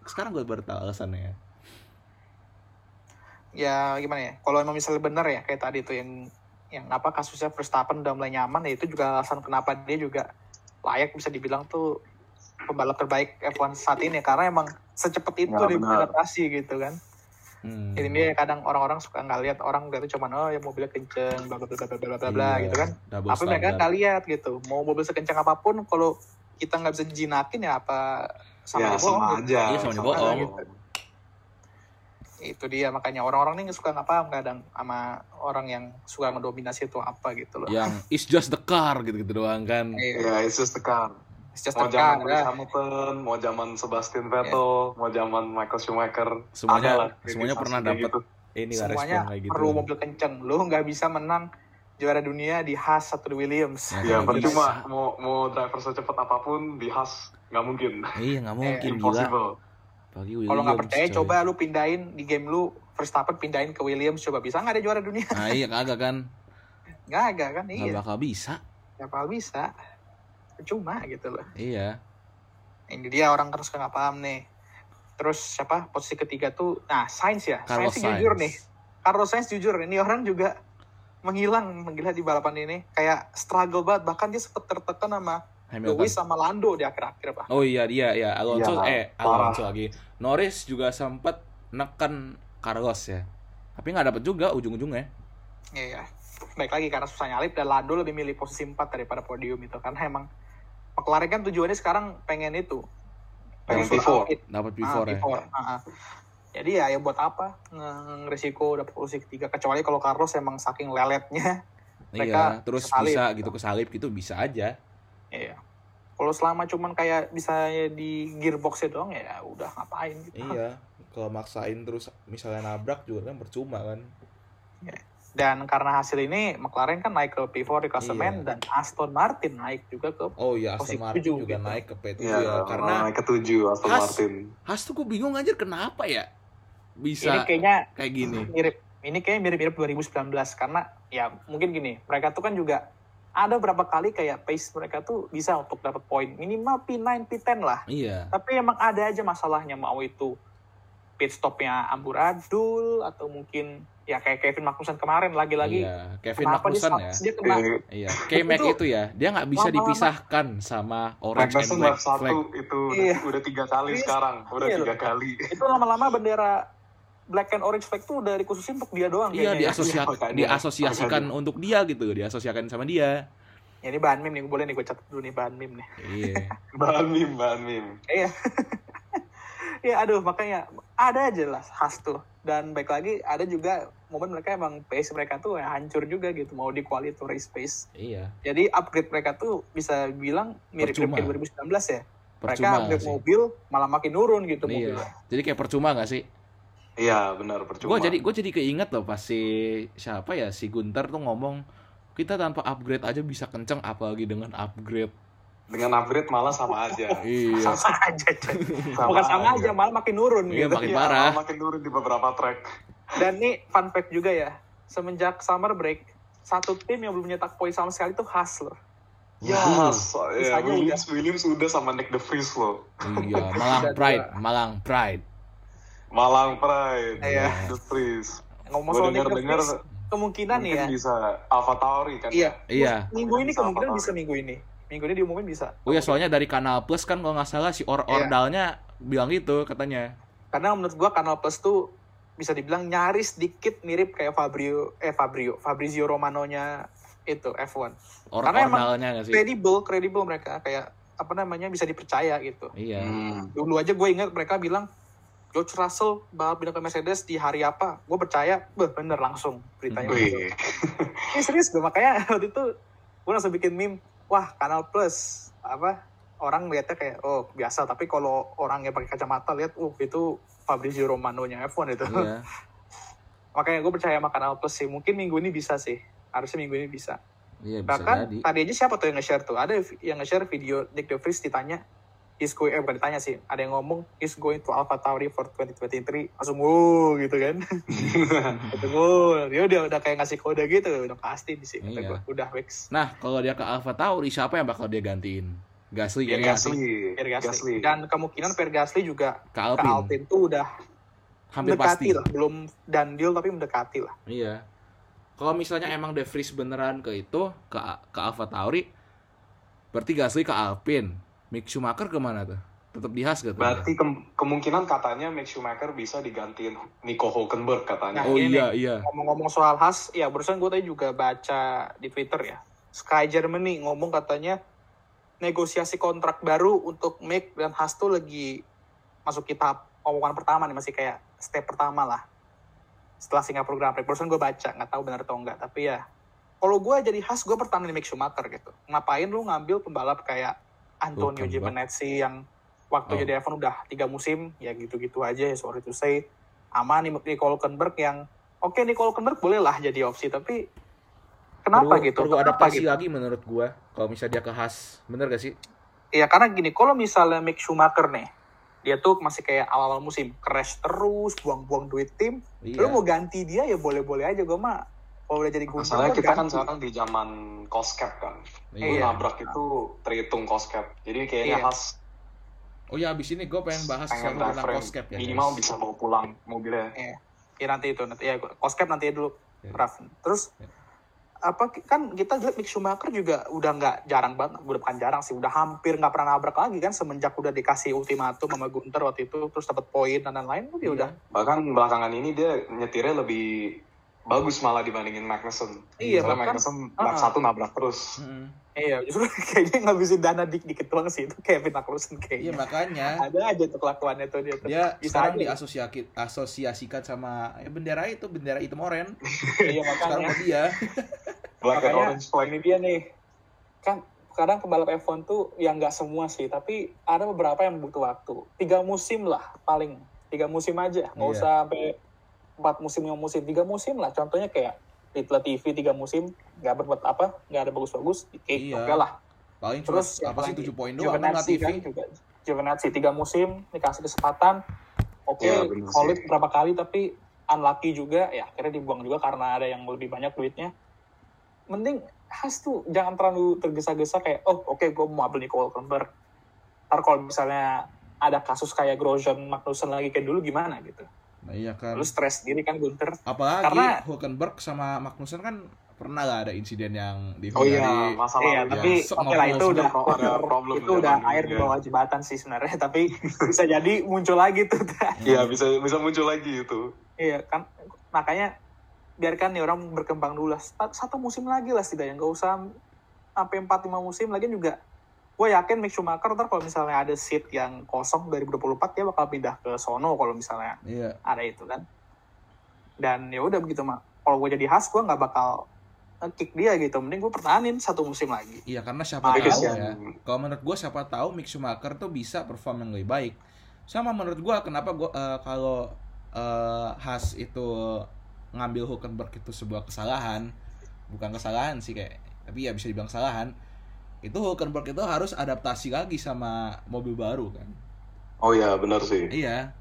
sekarang gue baru tahu alasannya ya. Gimana ya? Kalau emang misalnya bener ya kayak tadi tuh yang yang apa kasusnya Verstappen udah mulai nyaman ya itu juga alasan kenapa dia juga layak bisa dibilang tuh pembalap terbaik F1 saat ini. Karena emang secepat itu Ya, dia beradaptasi gitu kan hmm. ini dia kadang orang-orang suka nggak lihat orang tuh cuman oh ya mobilnya kenceng bla bla bla bla bla bla bla Iya, gitu kan tapi mereka nggak lihat gitu mau mobil sekencang apa pun kalau kita nggak bisa jinakin ya apa sama ya aja bohong sama gitu. aja. Iya, sama aja sama bohong. aja. itu dia makanya orang-orang nih suka nggak paham kadang sama orang yang suka mendominasi itu apa gitu loh yang it's just the car gitu-gitu doang kan Iya, Ya, it's just the car. It's just Mau zaman Lewis ya. Hamilton, mau zaman Sebastian Vettel, mau zaman Michael Schumacher, Semuanya- lah semuanya pernah dapat gitu. ini lah semuanya respon kayak gitu. perlu mobil kenceng. Lu nggak bisa menang juara dunia di Haas atau di Williams. Ya, Ya nggak percuma. Mau mau driver secepat apa pun di Haas nggak mungkin. iya nggak mungkin gila. Impossible. bagi kalau nggak percaya coy. coba lu pindahin di game lu Verstappen pindahin ke Williams coba. Bisa nggak ada juara dunia? Nah iya kagak kan. Nggak agak kan? Nggak iya. bakal bisa. Nggak bakal bisa cuma gitu loh. Iya. Ini dia orang terus nggak paham nih. Terus siapa? Posisi ketiga tuh nah Sainz ya? Carlos Sainz sih jujur Sainz. nih. Carlos Sainz jujur ini orang juga menghilang menggila di balapan ini. Kayak struggle banget bahkan dia sempet tertekan sama Hamilton. Lewis sama Lando di akhir-akhir pak. Oh iya dia ya Alonso Iya, eh Alonso lagi. Norris juga sempat neken Carlos ya. Tapi nggak dapet juga ujung-ujungnya. Iya, iya. Baik lagi karena susah nyalip dan Lando lebih milih posisi 4 daripada podium itu. Karena emang McLaren kan tujuannya sekarang pengen itu. Pengen Full P4. outfit. Dapat before ya. P4. Ah, ah. Jadi ya, ya buat apa nge- ngeresiko dapat posisi ketiga kecuali kalau Carlos emang saking leletnya. Iya, mereka terus kesalip. bisa gitu kesalip gitu bisa aja. Iya. Kalau selama cuman kayak bisa di gearbox doang ya udah ngapain gitu. Iya, kalau maksain terus misalnya nabrak juga kan percuma kan. Dan karena hasil ini McLaren kan naik ke P4 di Iya. klasemen dan Aston Martin naik juga ke Oh iya, Posisi Aston Martin tujuh juga gitu. naik ke P7 Iya, ya. Karena naik ke tujuh Aston Haas- Martin. Haas tuh gue bingung aja kenapa ya bisa ini kayaknya kayak gini. mirip ini kayak mirip-mirip 2019 karena ya mungkin gini mereka tuh kan juga ada berapa kali kayak pace mereka tuh bisa untuk dapat poin minimal P9 P10 lah Iya. tapi emang ada aja masalahnya mau itu pit stopnya amburadul atau mungkin ya kayak Kevin Magnussen kemarin lagi-lagi Iya, Kevin dia, Magnussen ya. dia kena Iya, Iya, K-Mac Itu itu ya, dia nggak bisa lama-lama- dipisahkan sama orange and Magnussen black lap satu flag. itu Iya. udah tiga kali Iya. sekarang, udah Iya tiga kali. itu lama-lama bendera black and orange flag tuh udah dikhususin untuk dia doang Iya, kayaknya ya. Iya, makanya. diasosiasikan untuk dia gitu, diasosiasikan sama dia. Ya, ini bahan meme nih boleh nih gue catat dulu nih bahan meme nih Iya. Bahan mim, bahan mim. Iya. Ya aduh makanya ada aja lah khas tuh dan baik lagi ada juga momen mereka emang pace mereka tuh ya hancur juga gitu mau di quality race pace Iya. jadi upgrade mereka tuh bisa bilang mirip Percuma. kayak 2019 ya mereka Percuma upgrade sih. mobil malah makin nurun gitu Iya. mobilnya Jadi kayak percuma gak sih? Iya, benar percuma. Gue jadi gue jadi keinget loh pas si siapa ya si Gunter tuh ngomong kita tanpa upgrade aja bisa kenceng apalagi dengan upgrade. Dengan upgrade malah sama aja. Iya. sama aja coy. bukan sama aja malah makin nurun Iya, gitu makin Iya, parah. malah makin turun di beberapa track. dan nih fun fact juga ya semenjak summer break satu tim yang belum nyetak poin sama sekali tuh Haas loh Ya, so- ya, Sisanya Williams, Williams udah sama Nick De Vries loh. Iya, Malang Pride, Malang Pride. Malang Pride, Iya. De Vries. ngomong Gue soal Nick dengar Vries, kemungkinan nih ya bisa Alpha Tauri kan? Iya. Iya. Minggu ini kemungkinan bisa minggu ini. Minggu ini diumumin bisa. Oh ya soalnya dari Kanal Plus kan kalau nggak salah si Or Iya. Ordalnya bilang gitu katanya. Karena menurut gua Kanal Plus tuh bisa dibilang nyaris dikit mirip kayak Fabrio eh Fabrio, Fabrizio Romano-nya itu F1. Or Karena emang Ordalnya nggak sih? Credible, credible mereka kayak apa namanya bisa dipercaya gitu. Iya. Hmm. Dulu aja gue ingat mereka bilang George Russell balap pindah ke Mercedes di hari apa? Gue percaya, beh bener langsung beritanya. Ini serius gue makanya waktu itu gue langsung bikin meme wah kanal plus. Apa? Orang lihatnya kayak oh biasa. Tapi kalau orang yang pakai kacamata lihat uh itu Fabrizio Romano nya F1 itu. Iya. makanya gue percaya sama kanal plus sih. Mungkin minggu ini bisa sih. Harusnya minggu ini bisa. Iya bisa bahkan jadi. tadi aja siapa tuh yang nge-share tuh? Ada yang nge-share video Nick De Vries ditanya he's going, eh bukan ditanya sih, ada yang ngomong he's going to Alpha Tauri for 2023, langsung wow gitu kan. Gitu, wow, dia udah udah kayak ngasih kode gitu, udah pasti di sini. Iya. Udah Wex. Nah, kalau dia ke Alpha Tauri, siapa yang bakal dia gantiin? Gasly Pierre kayaknya Gasly. Pierre Gasly. Gasly. Dan kemungkinan Pierre Gasly juga ke ke Alpine. Alpine tuh udah Hampir mendekati pasti. lah, belum dan deal tapi mendekati lah. Iya. Kalau misalnya emang De Vries beneran ke itu, ke ke Alpha Tauri, berarti Gasly ke Alpine. Mick Schumacher ke mana tuh? Tetap di Haas gitu. Berarti kem- kemungkinan katanya Mick Schumacher bisa digantiin Nico Hulkenberg katanya. Nah, Oh ini iya iya. Ngomong-ngomong soal Haas, ya barusan gue tadi juga baca di Twitter ya. Sky Germany ngomong katanya negosiasi kontrak baru untuk Mick dan Haas tuh lagi masuk ke tahap omongan pertama nih, masih kayak step pertama lah. Setelah Singapura Grand Prix. Barusan gue baca, nggak tahu benar atau enggak. Tapi ya, kalau gue jadi Haas, gue pertahanin Mick Schumacher gitu. Ngapain lu ngambil pembalap kayak Antonio. Giovinazzi yang waktu Oh. jadi F1 udah tiga musim, ya gitu-gitu aja ya sorry to say. Aman nih Nico Hulkenberg yang oke Nico Hulkenberg boleh lah jadi opsi tapi kenapa perlu, gitu? Perlu Kenapa adaptasi gitu? lagi menurut gua. Kalau misalnya dia ke Haas, bener gak sih? Iya karena gini, kalau misalnya Mick Schumacher nih, dia tuh masih kayak awal-awal musim crash terus, buang-buang duit tim. Iya. Lu mau ganti dia ya boleh-boleh aja gue mah. Kalau udah jadi gubernur Masalahnya kita kan sekarang di zaman cost cap kan. Iya. Nabrak itu terhitung cost cap. Jadi kayaknya Iya. Haas Oh ya abis ini gue pengen bahas pengen tentang cost cap ya. minimal guys. bisa bawa pulang mobilnya. Iya. Ya nanti itu nanti ya cost cap nanti dulu Iya. Raf. Terus Iya. apa kan kita lihat Mick Schumacher juga udah nggak jarang banget, udah bukan jarang sih, udah hampir nggak pernah nabrak lagi kan semenjak udah dikasih ultimatum sama Gunter waktu itu terus dapat poin dan lain-lain dia Iya. udah Bahkan belakangan ini dia nyetirnya lebih bagus malah dibandingin Magnussen. Iya, Soalnya bahkan- Magnussen lap Uh-uh. satu nabrak terus. Mm-mm. iya justru kayaknya ngabisin dana dik dikit doang sih itu Kevin Magnussen Iya kayaknya makanya ada aja tuh kelakuannya tuh dia tuh. dia Bisa sekarang aja. diasosiasi asosiasikan sama ya, bendera itu bendera hitam oren. iya Sekarang makanya ke dia. Black and Makanya, orange flag. ini dia nih kan kadang pembalap F1 tuh yang nggak semua sih tapi ada beberapa yang butuh waktu tiga musim lah paling tiga musim aja nggak Iya. usah sampai empat musim lima musim tiga musim lah. Contohnya kayak Little TV tiga musim nggak berbuat apa nggak ada bagus-bagus oke Iya. oke lah. Paling cuma terus yang apa sih 7 poin doang nggak Giovinazzi TV. kan juga. Giovinazzi tiga musim dikasih kesempatan. Oke bener sih. solid berapa kali tapi unlucky juga. Ya akhirnya dibuang juga karena ada yang lebih banyak duitnya. Mending Has tuh jangan terlalu tergesa-gesa kayak oh oke gue mau ambil Nico Hulkenberg ntar kalau misalnya ada kasus kayak Grosjean Magnussen lagi kayak dulu gimana gitu Nah iya kan. lu stres sendiri kan Gunter Apalagi karena- Hulkenberg sama Magnussen kan pernah lah ada insiden yang Oh iya, masalah Iya, ya. tapi oke lah itu udah sama ada problem itu udah air di ya. bawah jembatan sih sebenarnya tapi bisa jadi muncul lagi tuh Iya, bisa bisa muncul lagi itu. Iya kan makanya biarkan nih orang berkembang dulu lah Sat- satu musim lagi lah setidaknya nggak usah sampai empat lima musim lagi juga gue yakin Mick Schumacher ntar kalau misalnya ada seat yang kosong 2024 dia bakal pindah ke sono kalau misalnya Iya. ada itu kan dan ya udah begitu mah kalau gue jadi Haas gue nggak bakal kick dia gitu mending gue pertahanin satu musim lagi Iya karena siapa Tapi tahu ya. Kalau menurut gue siapa tahu Mick Schumacher tuh bisa perform yang lebih baik. Sama menurut gue kenapa gua eh, kalau eh, Haas itu ngambil Hulkenberg itu sebuah kesalahan, bukan kesalahan sih kayak, tapi ya bisa dibilang kesalahan. Itu Hulkenberg itu harus adaptasi lagi sama mobil baru kan. Oh iya, benar sih. Iya.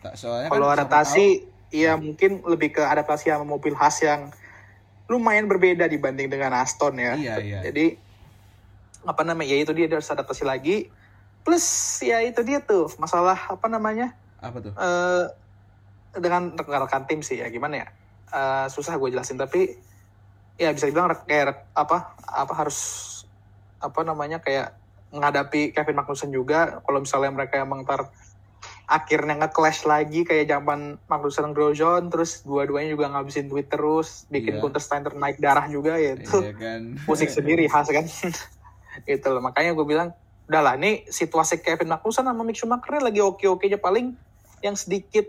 Tak- Soalnya kalau kan adaptasi ya mungkin lebih ke adaptasi sama mobil Haas yang lumayan berbeda dibanding dengan Aston ya tahu- Iya iya. Jadi apa namanya? Ya itu dia dia harus adaptasi lagi. Plus ya itu dia tuh masalah apa namanya? Apa tuh? eh dengan rekan-rekan tim sih ya gimana ya? Eh, susah gue jelasin tapi ya bisa dibilang kayak apa apa harus apa namanya kayak menghadapi Kevin Magnussen juga kalau misalnya mereka emang ntar akhirnya nge-clash lagi kayak zaman Magnussen dan Grosjean terus dua-duanya juga ngabisin duit terus bikin Iya. Gunter Steiner naik darah juga ya itu Iya kan. musik sendiri khas kan itu loh makanya gue bilang udahlah ini situasi Kevin Magnussen sama Mick Schumacher lagi oke-oke aja paling yang sedikit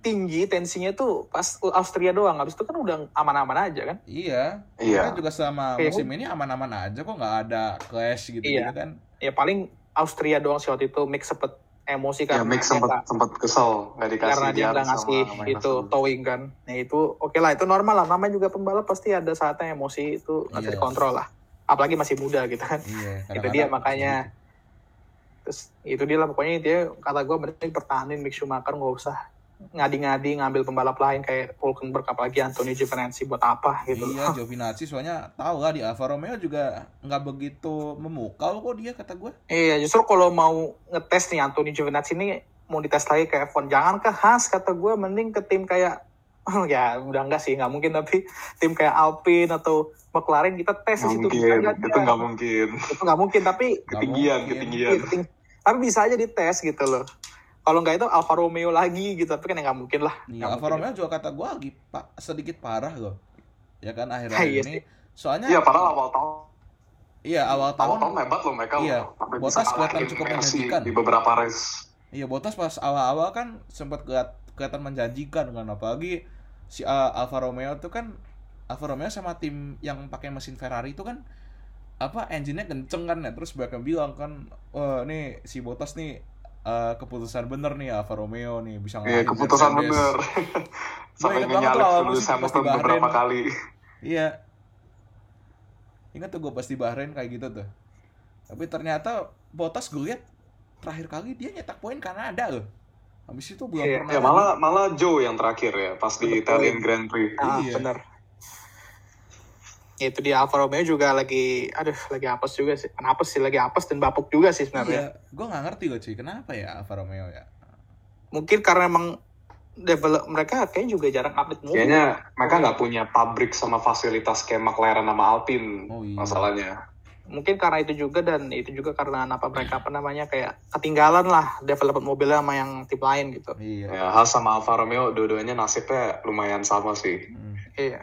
tinggi tensinya tuh pas Austria doang habis itu kan udah aman-aman aja kan Iya. Iya. Kan juga selama Kayak- musim ini aman-aman aja kok nggak ada clash gitu, Iya. kan. ya paling Austria doang sih waktu itu Mick sempet emosi Ya, karena Mick dia sempat nggak- sempat kesel nggak dikasih karena dia sama ngasih itu towing kan ya itu oke lah itu normal lah namanya juga pembalap pasti ada saatnya emosi itu nggak bisa Iya. dikontrol lah apalagi masih muda gitu kan Iya. itu dia makanya terus itu dia lah pokoknya dia kata gue mending pertahanin Mick Schumacher nggak usah ngadi-ngadi ngambil pembalap lain kayak Hulkenberg apalagi Antonio Giovinazzi buat apa gitu Iya, Giovinazzi soalnya tahu lah di Alfa Romeo juga nggak begitu memukau kok dia kata gue. Iya, justru kalau mau ngetes nih Anthony Giovinazzi ini mau dites lagi ke F1, jangan ke Haas kata gue, mending ke tim kayak oh, ya udah enggak sih, nggak mungkin tapi tim kayak Alpine atau McLaren kita tes di situ mungkin, itu nggak mungkin. Itu nggak mungkin tapi Ketinggian, mungkin. ketinggian. Tapi bisa aja dites gitu loh. Kalau nggak itu Alfa Romeo lagi gitu, tapi kan ya nggak mungkin lah. Iya, Nggak Alfa mungkin. Romeo juga kata gue lagi pak sedikit parah loh. Ya kan akhir-akhir Ah, iya ini. Soalnya Iya, padahal awal tahun iya awal awal tahun tahun hebat loh mereka Iya, bisa kelihatan cukup menjanjikan. di beberapa race. Iya Bottas pas awal-awal kan sempat kelihatan menjanjikan kan apalagi si uh, Alfa Romeo tuh kan Alfa Romeo sama tim yang pakai mesin Ferrari itu kan apa engine-nya kenceng kan ya terus banyak yang bilang kan wah nih si Bottas nih uh, keputusan bener nih Alfa Romeo nih bisa Iya, ngalahin keputusan Mercedes. bener. Sampai awal Lewis musim pas di Hamilton Bahrain. beberapa kali. Iya. Ingat tuh gue pas di Bahrain kayak gitu tuh. Tapi ternyata Bottas gue lihat terakhir kali dia nyetak poin Kanada loh. Habis itu belum Iya, pernah. Ya malah malah Joe yang terakhir ya pas di. Italian Grand Prix. Ah, Iya. bener. Ya, itu dia Alfa Romeo juga lagi, aduh lagi apes juga sih. Kenapa sih lagi apes dan bapuk juga sih sebenarnya. Iya, gue nggak ngerti loh cuy, kenapa ya Alfa Romeo ya? Mungkin karena emang develop mereka kayaknya juga jarang update mobil. Kayaknya mereka nggak punya pabrik sama fasilitas kayak McLaren sama Alpine Oh, iya. masalahnya. Mungkin karena itu juga dan itu juga karena apa mereka apa namanya kayak ketinggalan lah development mobilnya sama yang tim lain gitu. Iya. Ya, Haas sama Alfa Romeo dua-duanya nasibnya lumayan sama sih. Hmm. Iya.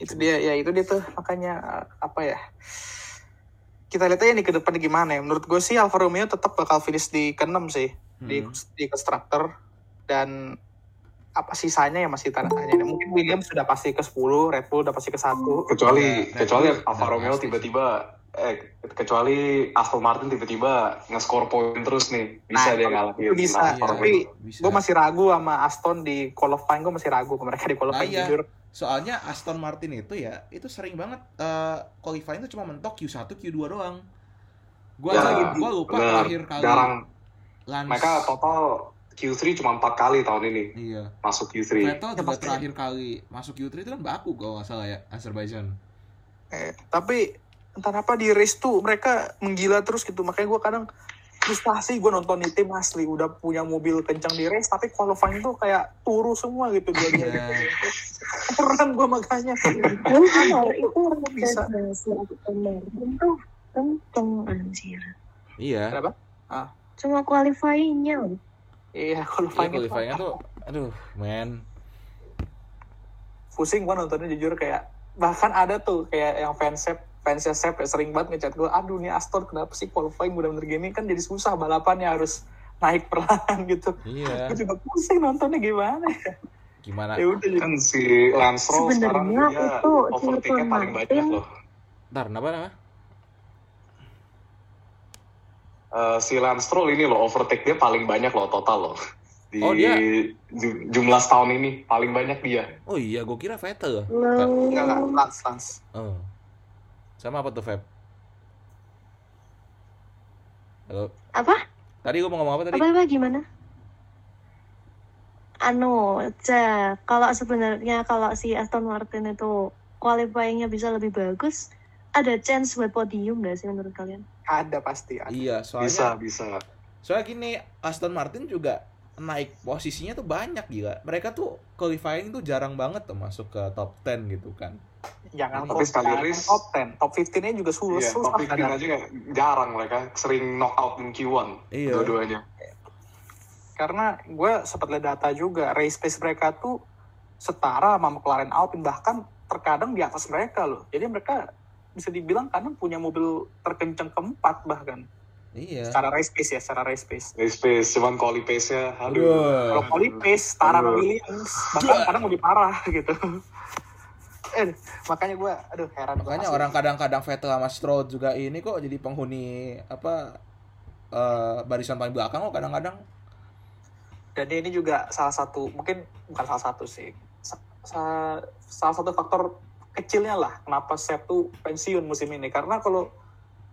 Itu dia ya itu dia tuh makanya apa ya? Kita lihat aja nih ke depan gimana ya. Menurut gue sih Alfa Romeo tetap bakal finish di ke-6 sih di Hmm. di constructor dan apa sisanya ya masih tanda tanya. Mungkin Williams sudah pasti ke 10, Red Bull udah pasti ke 1. Kecuali Ya, kecuali Alfa Romeo tiba-tiba eh kecuali Aston Martin tiba-tiba nge-score poin terus nih bisa Nah, dia itu ngalahin bisa. Iya, Tapi bisa. gue masih ragu sama Aston di qualifying, gue masih ragu ke mereka di qualifying Ah, iya. jujur. Soalnya Aston Martin itu ya, itu sering banget eh qualifying itu cuma mentok Q1, Q2 doang. Gua Ya, gua lupa bener. terakhir kali jarang Lance. mereka total Q3 cuma empat kali tahun ini Iya. masuk Q3 Vettel Ya, juga pasti. terakhir kali masuk Q3 itu kan Baku kalau nggak salah ya, Azerbaijan. Eh, tapi entah apa di race tuh mereka menggila terus gitu makanya gue kadang frustasi gue nonton di tim asli udah punya mobil kencang di race tapi qualifying tuh kayak turu semua gitu dua Iya. gitu. Heran gue makanya. Itu Bisa. kenceng anjir. Iya. Kenapa? Cuma qualifying-nya. Iya Iya qualifying itu qualifyingnya tuh, aduh, men. pusing gue nontonnya jujur kayak bahkan ada tuh kayak yang fansep fansnya Sep ya, sering banget ngechat gue aduh nih Aston kenapa sih qualifying bener-bener gini kan jadi susah balapannya harus naik perlahan gitu Iya. gue juga pusing nontonnya gimana ya Gimana? ya udah jadi kan si Lance Stroll sekarang Sebenarnya dia itu overtake-nya Hilton paling banyak loh Ntar, kenapa nama? Eh, si Lance Stroll ini loh overtake dia paling banyak loh total loh di Oh, dia? ju- jumlah setahun ini paling banyak dia Oh iya, gue kira Vettel. Enggak enggak lans lans Oh. Sama apa tuh, Feb? Halo. apa? Tadi gue mau ngomong apa tadi? Apa apa gimana? Anu, ja, kalau sebenarnya kalau si Aston Martin itu qualifying-nya bisa lebih bagus, ada chance buat podium nggak sih menurut kalian? ada pasti ada. Iya, bisa soalnya bisa soalnya gini, Aston Martin juga naik posisinya tuh banyak gila. Mereka tuh qualifying tuh jarang banget tuh masuk ke top 10 gitu kan. Jangan Tapi sekali race- top 10 top 15 nya juga susah Iya, susah top 15 kadang. aja jarang mereka sering knockout in Q1 Iya. dua-duanya karena gue sempat lihat data juga race pace mereka tuh setara sama McLaren Alpine bahkan terkadang di atas mereka loh jadi mereka bisa dibilang kadang punya mobil terkencang keempat bahkan Iya. secara race pace ya secara race pace race pace cuman quali pace nya aduh kalau quali pace setara. Williams bahkan kadang lebih parah gitu eh makanya gue aduh heran gua Makanya asli. orang kadang-kadang Vettel sama Stroll juga ini kok jadi penghuni apa eh, barisan paling belakang kok kadang-kadang. dan ini juga salah satu mungkin bukan salah satu sih sa- sa- salah satu faktor kecilnya lah kenapa Sep tuh pensiun musim ini karena kalau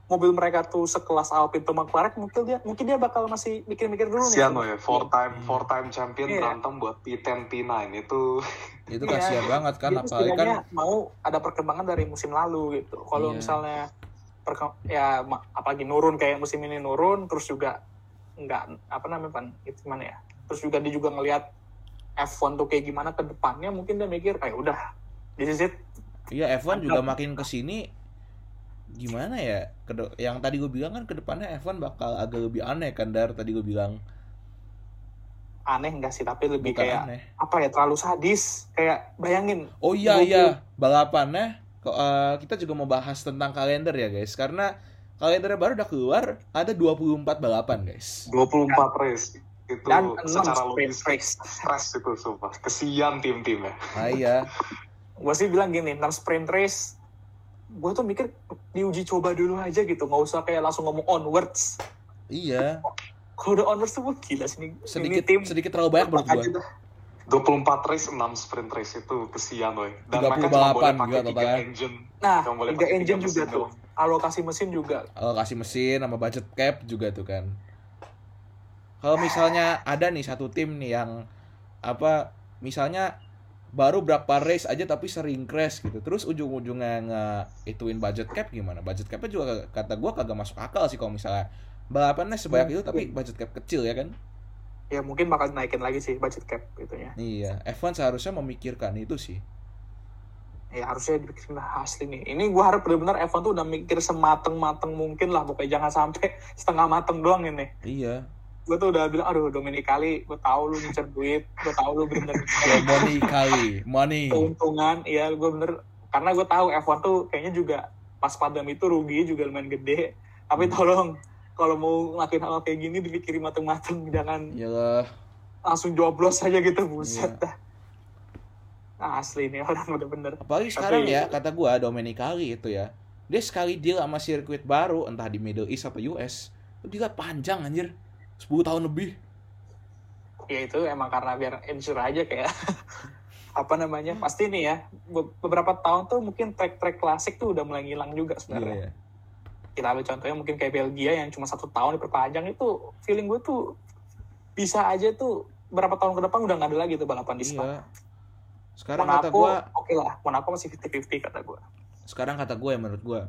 mobil mereka tuh sekelas Alpine atau McLaren mungkin dia mungkin dia bakal masih mikir-mikir dulu nih Kasian loh ya, four time four time champion Iya. berantem buat P10 P9 itu. Itu Iya. kasihan banget kan Dia apalagi kan mau ada perkembangan dari musim lalu gitu kalau Iya. misalnya perke- ya apalagi nurun kayak musim ini nurun terus juga nggak apa namanya pan itu gimana ya terus juga dia juga ngelihat F1 tuh kayak gimana ke depannya mungkin dia mikir kayak udah this is it Iya F1 juga makin ke sini gimana ya yang tadi gue bilang kan ke depannya F1 bakal agak lebih aneh kan Dar tadi gue bilang. Aneh enggak sih tapi lebih bukan kayak aneh. apa ya terlalu sadis. Kayak bayangin oh iya iya. balapannya eh, kita juga mau bahas tentang kalender ya guys. Karena kalendernya baru udah keluar ada 24 balapan guys. 24 race. Itu dan secara logis race. stres itu sumpah. Kesian tim-timnya. nah iya. Gue sih bilang gini 6 sprint race gue tuh mikir diuji coba dulu aja gitu. Nggak usah kayak langsung ngomong onwards. Iya. Kalau udah onwards tuh wah gila sih ini, ini sedikit tim sedikit terlalu banyak menurut gue dah. 24 race, 6 sprint race itu kesian. 30 Dan mereka cuma balapan boleh juga pakai 3 totalnya. engine. nah Cuma boleh tiga pakai engine tiga juga mesin tuh. alokasi mesin juga. Alokasi mesin sama budget cap juga tuh kan. Kalau misalnya ada nih satu tim nih yang apa misalnya baru berapa race aja tapi sering crash gitu. Terus ujung-ujungnya nge ituin budget cap gimana? Budget capnya juga kata gua kagak masuk akal sih kalau misalnya balapannya sebanyak itu tapi budget cap kecil ya kan? Ya mungkin bakal naikin lagi sih budget cap gitu ya. Iya F1 seharusnya memikirkan itu sih. Ya harusnya dipikirin lah asli nih. Ini gue harap benar-benar F1 tuh udah mikir semateng-mateng mungkin lah pokoknya jangan sampai setengah mateng doang ini. Iya gue tuh udah bilang aduh Dominic kali gue tahu lu ngincer duit gue tahu lu bener. Money kali money. Keuntungan iya gue bener. Karena gue tahu F1 tuh kayaknya juga pas pandemi itu rugi juga lumayan gede. Tapi tolong kalau mau ngelakuin hal kayak gini dipikirin mateng-mateng. Jangan iyalah. langsung joblos aja gitu buset Iya. dah. Nah, asli nih orang bener-bener Apalagi Tapi- sekarang ya, kata gua Domenicali itu ya. Dia sekali deal sama sirkuit baru, entah di Middle East atau US, itu dia panjang anjir. 10 tahun lebih. ya itu emang karena biar ensure aja kayak apa namanya pasti nih ya be- beberapa tahun tuh mungkin track-track klasik tuh udah mulai ngilang juga sebenarnya Iya. kita ambil contohnya mungkin kayak Belgia yang cuma satu tahun diperpanjang itu feeling gue tuh bisa aja tuh berapa tahun ke depan udah nggak ada lagi tuh balapan di Spa. Iya. Sekarang kata Monaco gua, oke lah Monaco masih 50-50 kata gue sekarang kata gua ya menurut gua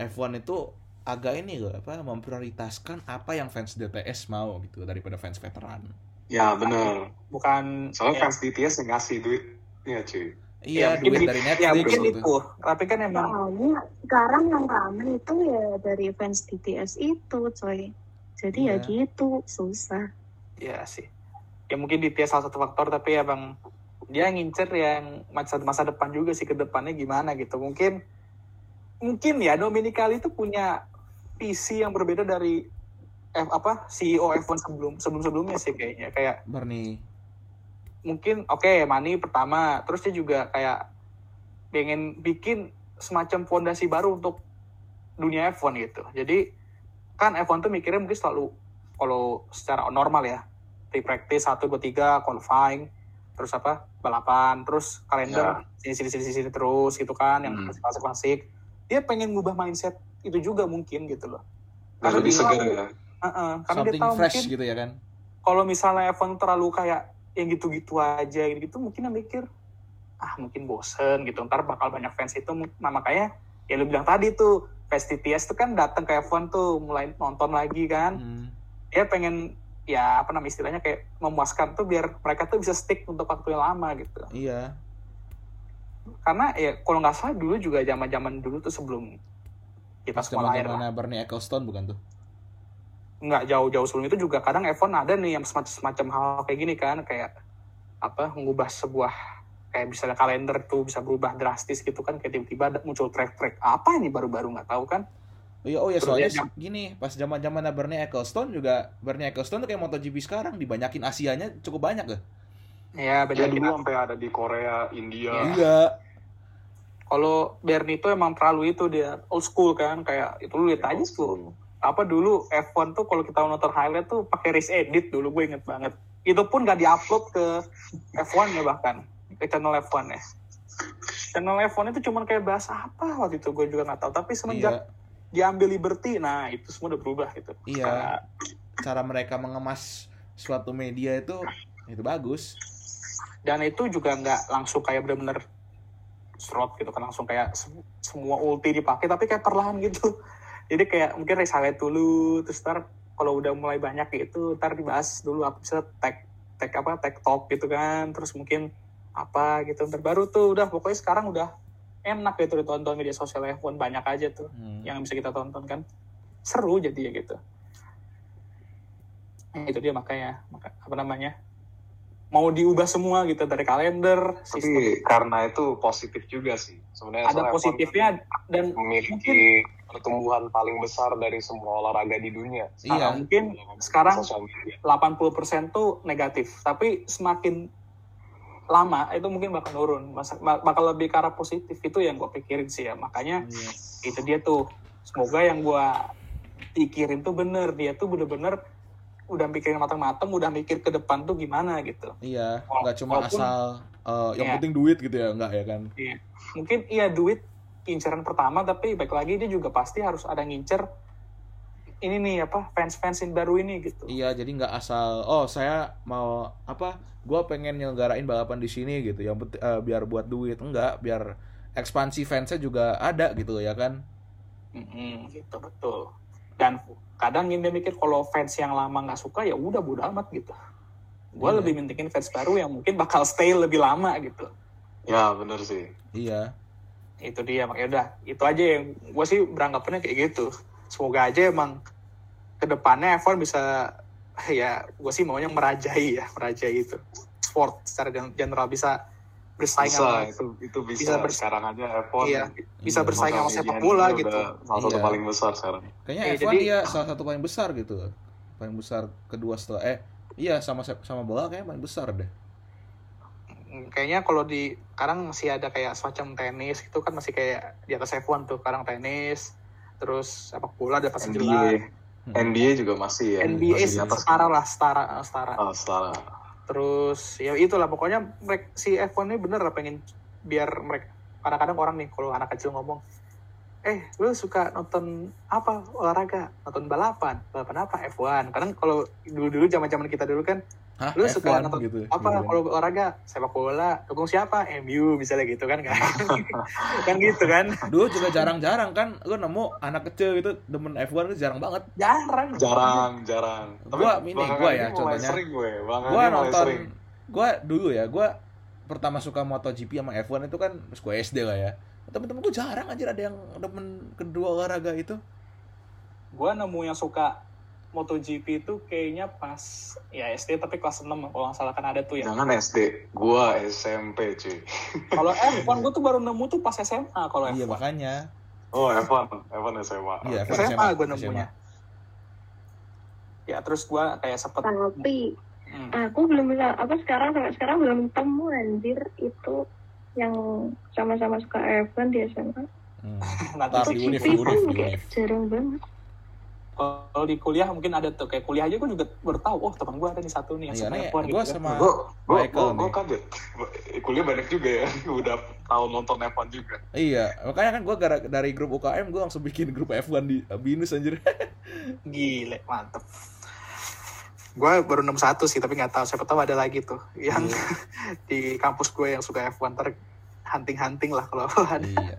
F1 itu agak ini loh apa memprioritaskan apa yang fans DTS mau gitu daripada fans veteran. Ya bener. bukan Soalnya ya, fans BTS yang ngasih duit. Iya cuy. Iya, mungkin duit dari ya Netflix mungkin gitu. itu tapi kan emang Soalnya sekarang yang rame itu ya dari fans BTS itu, coy. Jadi ya Iya. gitu, susah. ya sih ya mungkin di salah satu faktor tapi ya bang dia ngincer yang masa masa depan juga sih ke depannya gimana gitu mungkin mungkin ya Dominicali itu punya visi yang berbeda dari F apa CEO F1 sebelum sebelum sebelumnya sih kayaknya. Kayak Bernie. mungkin oke money pertama. Terus dia juga kayak pengen bikin semacam fondasi baru untuk dunia F1 gitu. Jadi kan F1 tuh mikirnya mungkin selalu kalau secara normal ya. Pre practice satu dua tiga qualifying terus apa balapan terus kalender sini sini sini sini terus gitu kan yang Hmm. klasik klasik dia pengen ngubah mindset itu juga mungkin gitu loh Karena lebih dia segar tahu- ya. Heeh, karena dia Something tahu fresh mungkin gitu ya kan. kalau misalnya F1 terlalu kayak yang gitu-gitu aja gitu mungkin dia mikir ah mungkin bosen gitu ntar bakal banyak fans itu nah makanya ya lu bilang tadi tuh fans TTS tuh kan datang ke F1 tuh mulai nonton lagi kan Hmm. dia pengen ya apa namanya istilahnya kayak memuaskan tuh biar mereka tuh bisa stick untuk waktu yang lama gitu Iya. karena ya kalau nggak salah dulu juga zaman zaman dulu tuh sebelum kita Pas semua lahir lah. Bernie Ecclestone bukan tuh? nggak jauh-jauh sebelum itu juga kadang F1 ada nih yang semacam, semacam hal kayak gini kan kayak apa mengubah sebuah kayak misalnya kalender tuh bisa berubah drastis gitu kan kayak tiba-tiba ada muncul track-track apa ini baru-baru nggak tahu kan Iya, oh ya Terus soalnya se- gini, pas zaman-zaman Bernie Ecclestone juga Bernie Ecclestone tuh kayak MotoGP sekarang dibanyakin Asianya cukup banyak loh. ya beda Ya dulu sampai ada di Korea, India. Iya. Iya. kalau Bernie itu emang terlalu itu dia old school kan kayak itu lu lihat aja tuh apa dulu F1 tuh kalau kita nonton highlight tuh pakai race edit dulu gue inget banget itu pun gak diupload ke F1 ya bahkan ke channel F1 ya channel F1 itu cuman kayak bahas apa waktu itu gue juga nggak tahu tapi semenjak Iya. diambil liberty nah itu semua udah berubah gitu Iya. Kayak- Cara mereka mengemas suatu media itu itu bagus. dan itu juga nggak langsung kayak bener-bener serot gitu kan langsung kayak sem- semua ulti dipakai tapi kayak perlahan gitu. Jadi kayak mungkin highlight dulu terus ntar kalau udah mulai banyak gitu ntar dibahas dulu apa bisa tag tag apa tag talk gitu kan terus mungkin apa gitu. Ntar baru tuh udah pokoknya sekarang udah enak gitu ditonton media sosial F1 banyak aja tuh Hmm. yang bisa kita tonton kan. Seru jadi ya gitu. Nah, itu dia makanya maka, apa namanya mau diubah semua gitu dari kalender sistem Tapi karena itu positif juga sih. Sebenarnya ada positifnya dan F1 memiliki pertumbuhan paling besar dari semua olahraga di dunia. Iya. mungkin sekarang Sosial media. 80% tuh negatif tapi semakin lama itu mungkin bakal turun bakal lebih ke arah positif itu yang gue pikirin sih ya makanya Iya. itu dia tuh semoga yang gue pikirin tuh bener dia tuh bener-bener udah mikirin matang-matang udah mikir ke depan tuh gimana gitu Iya, nggak cuma walaupun- asal eh, yang Iya. penting duit gitu ya, enggak ya kan? mungkin iya duit inceran pertama tapi baik lagi dia juga pasti harus ada ngincer ini nih apa fans-fans yang baru ini gitu Iya, jadi nggak asal oh saya mau apa? Gua pengen nyelenggarain balapan di sini gitu. Yang penting eh, biar buat duit, enggak, biar ekspansi fansnya juga ada gitu ya kan? Mm-mm, gitu betul dan kadang dia mikir kalau fans yang lama nggak suka ya udah bodo amat gitu gue Iya. lebih mentingin fans baru yang mungkin bakal stay lebih lama gitu Ya bener sih. Iya. itu dia makanya udah itu aja yang gue sih beranggapannya kayak gitu semoga aja emang ke depannya F1 bisa ya gue sih maunya merajai ya merajai itu sport secara gen- general bisa bersaing Bisa, sama itu itu bisa. bisa bers- sekarang aja F1 iya bisa Iya, bersaing sama sepak bola gitu Salah satu Iya. paling besar sekarang. Kayaknya Iya, F1 jadi- iya salah satu paling besar gitu. Paling besar kedua setelah eh iya sama sama bola kayaknya paling besar deh. Kayaknya kalau di sekarang masih ada kayak semacam tenis itu kan masih kayak di atas F1 tuh sekarang tenis terus sepak bola ada pasti NBA. NBA juga masih ya. NBA masih di atas. setara lah setara setara Ah, setara. Terus ya itulah pokoknya mereka si F1 ini bener lah pengen biar mereka kadang-kadang orang nih kalau anak kecil ngomong eh lu suka nonton apa olahraga? Nonton balapan? Balapan apa? F1 kadang kalau dulu-dulu zaman-zaman kita dulu kan Hah, Lu suka F1 nonton gitu. apa gitu kan. kalau olahraga sepak bola dukung siapa MU misalnya gitu kan kan kan gitu kan Dulu juga jarang-jarang kan lu nemu anak kecil gitu demen F1 itu jarang banget. jarang Jarang, jarang. Gua ini, gua ya, contohnya. sering gue. Belakangan Gua nonton sering. gua dulu ya, gua pertama suka MotoGP sama F1 itu kan pas gua SD lah ya. Temen-temen gua jarang aja ada yang demen kedua olahraga itu. gue nemu yang suka MotoGP itu kayaknya pas ya SD tapi kelas 6 kalau nggak salah kan ada tuh ya Jangan SD, gua SMP cuy. kalau F1 gue tuh baru nemu tuh pas SMA kalau Iya F1 makanya. Oh, F1, F1 SMA. Iya, Oke. F1 SMA SMA. nemunya ya terus gue kayak sempet Tapi hmm, aku belum bisa apa sekarang sampai sekarang belum temu anjir itu yang sama-sama suka F1 di SMA. Hmm. nanti di univ, univ, univ. jarang banget. Kalau di kuliah mungkin ada tuh kayak kuliah aja gue juga baru tahu oh teman gue ada nih satu nih yang Iya suka nih, F1 gitu gua kan. sama Gue gue gue kaget. Kuliah banyak juga ya, udah tahu nonton F1 juga. Iya, makanya kan gua gara dari grup UKM gua langsung bikin grup F1 di Binus anjir. gile mantep gue baru nemu satu sih tapi nggak tahu siapa tahu ada lagi tuh yang Iya. di kampus gue yang suka F1 ntar hunting-hunting lah kalau ada iya.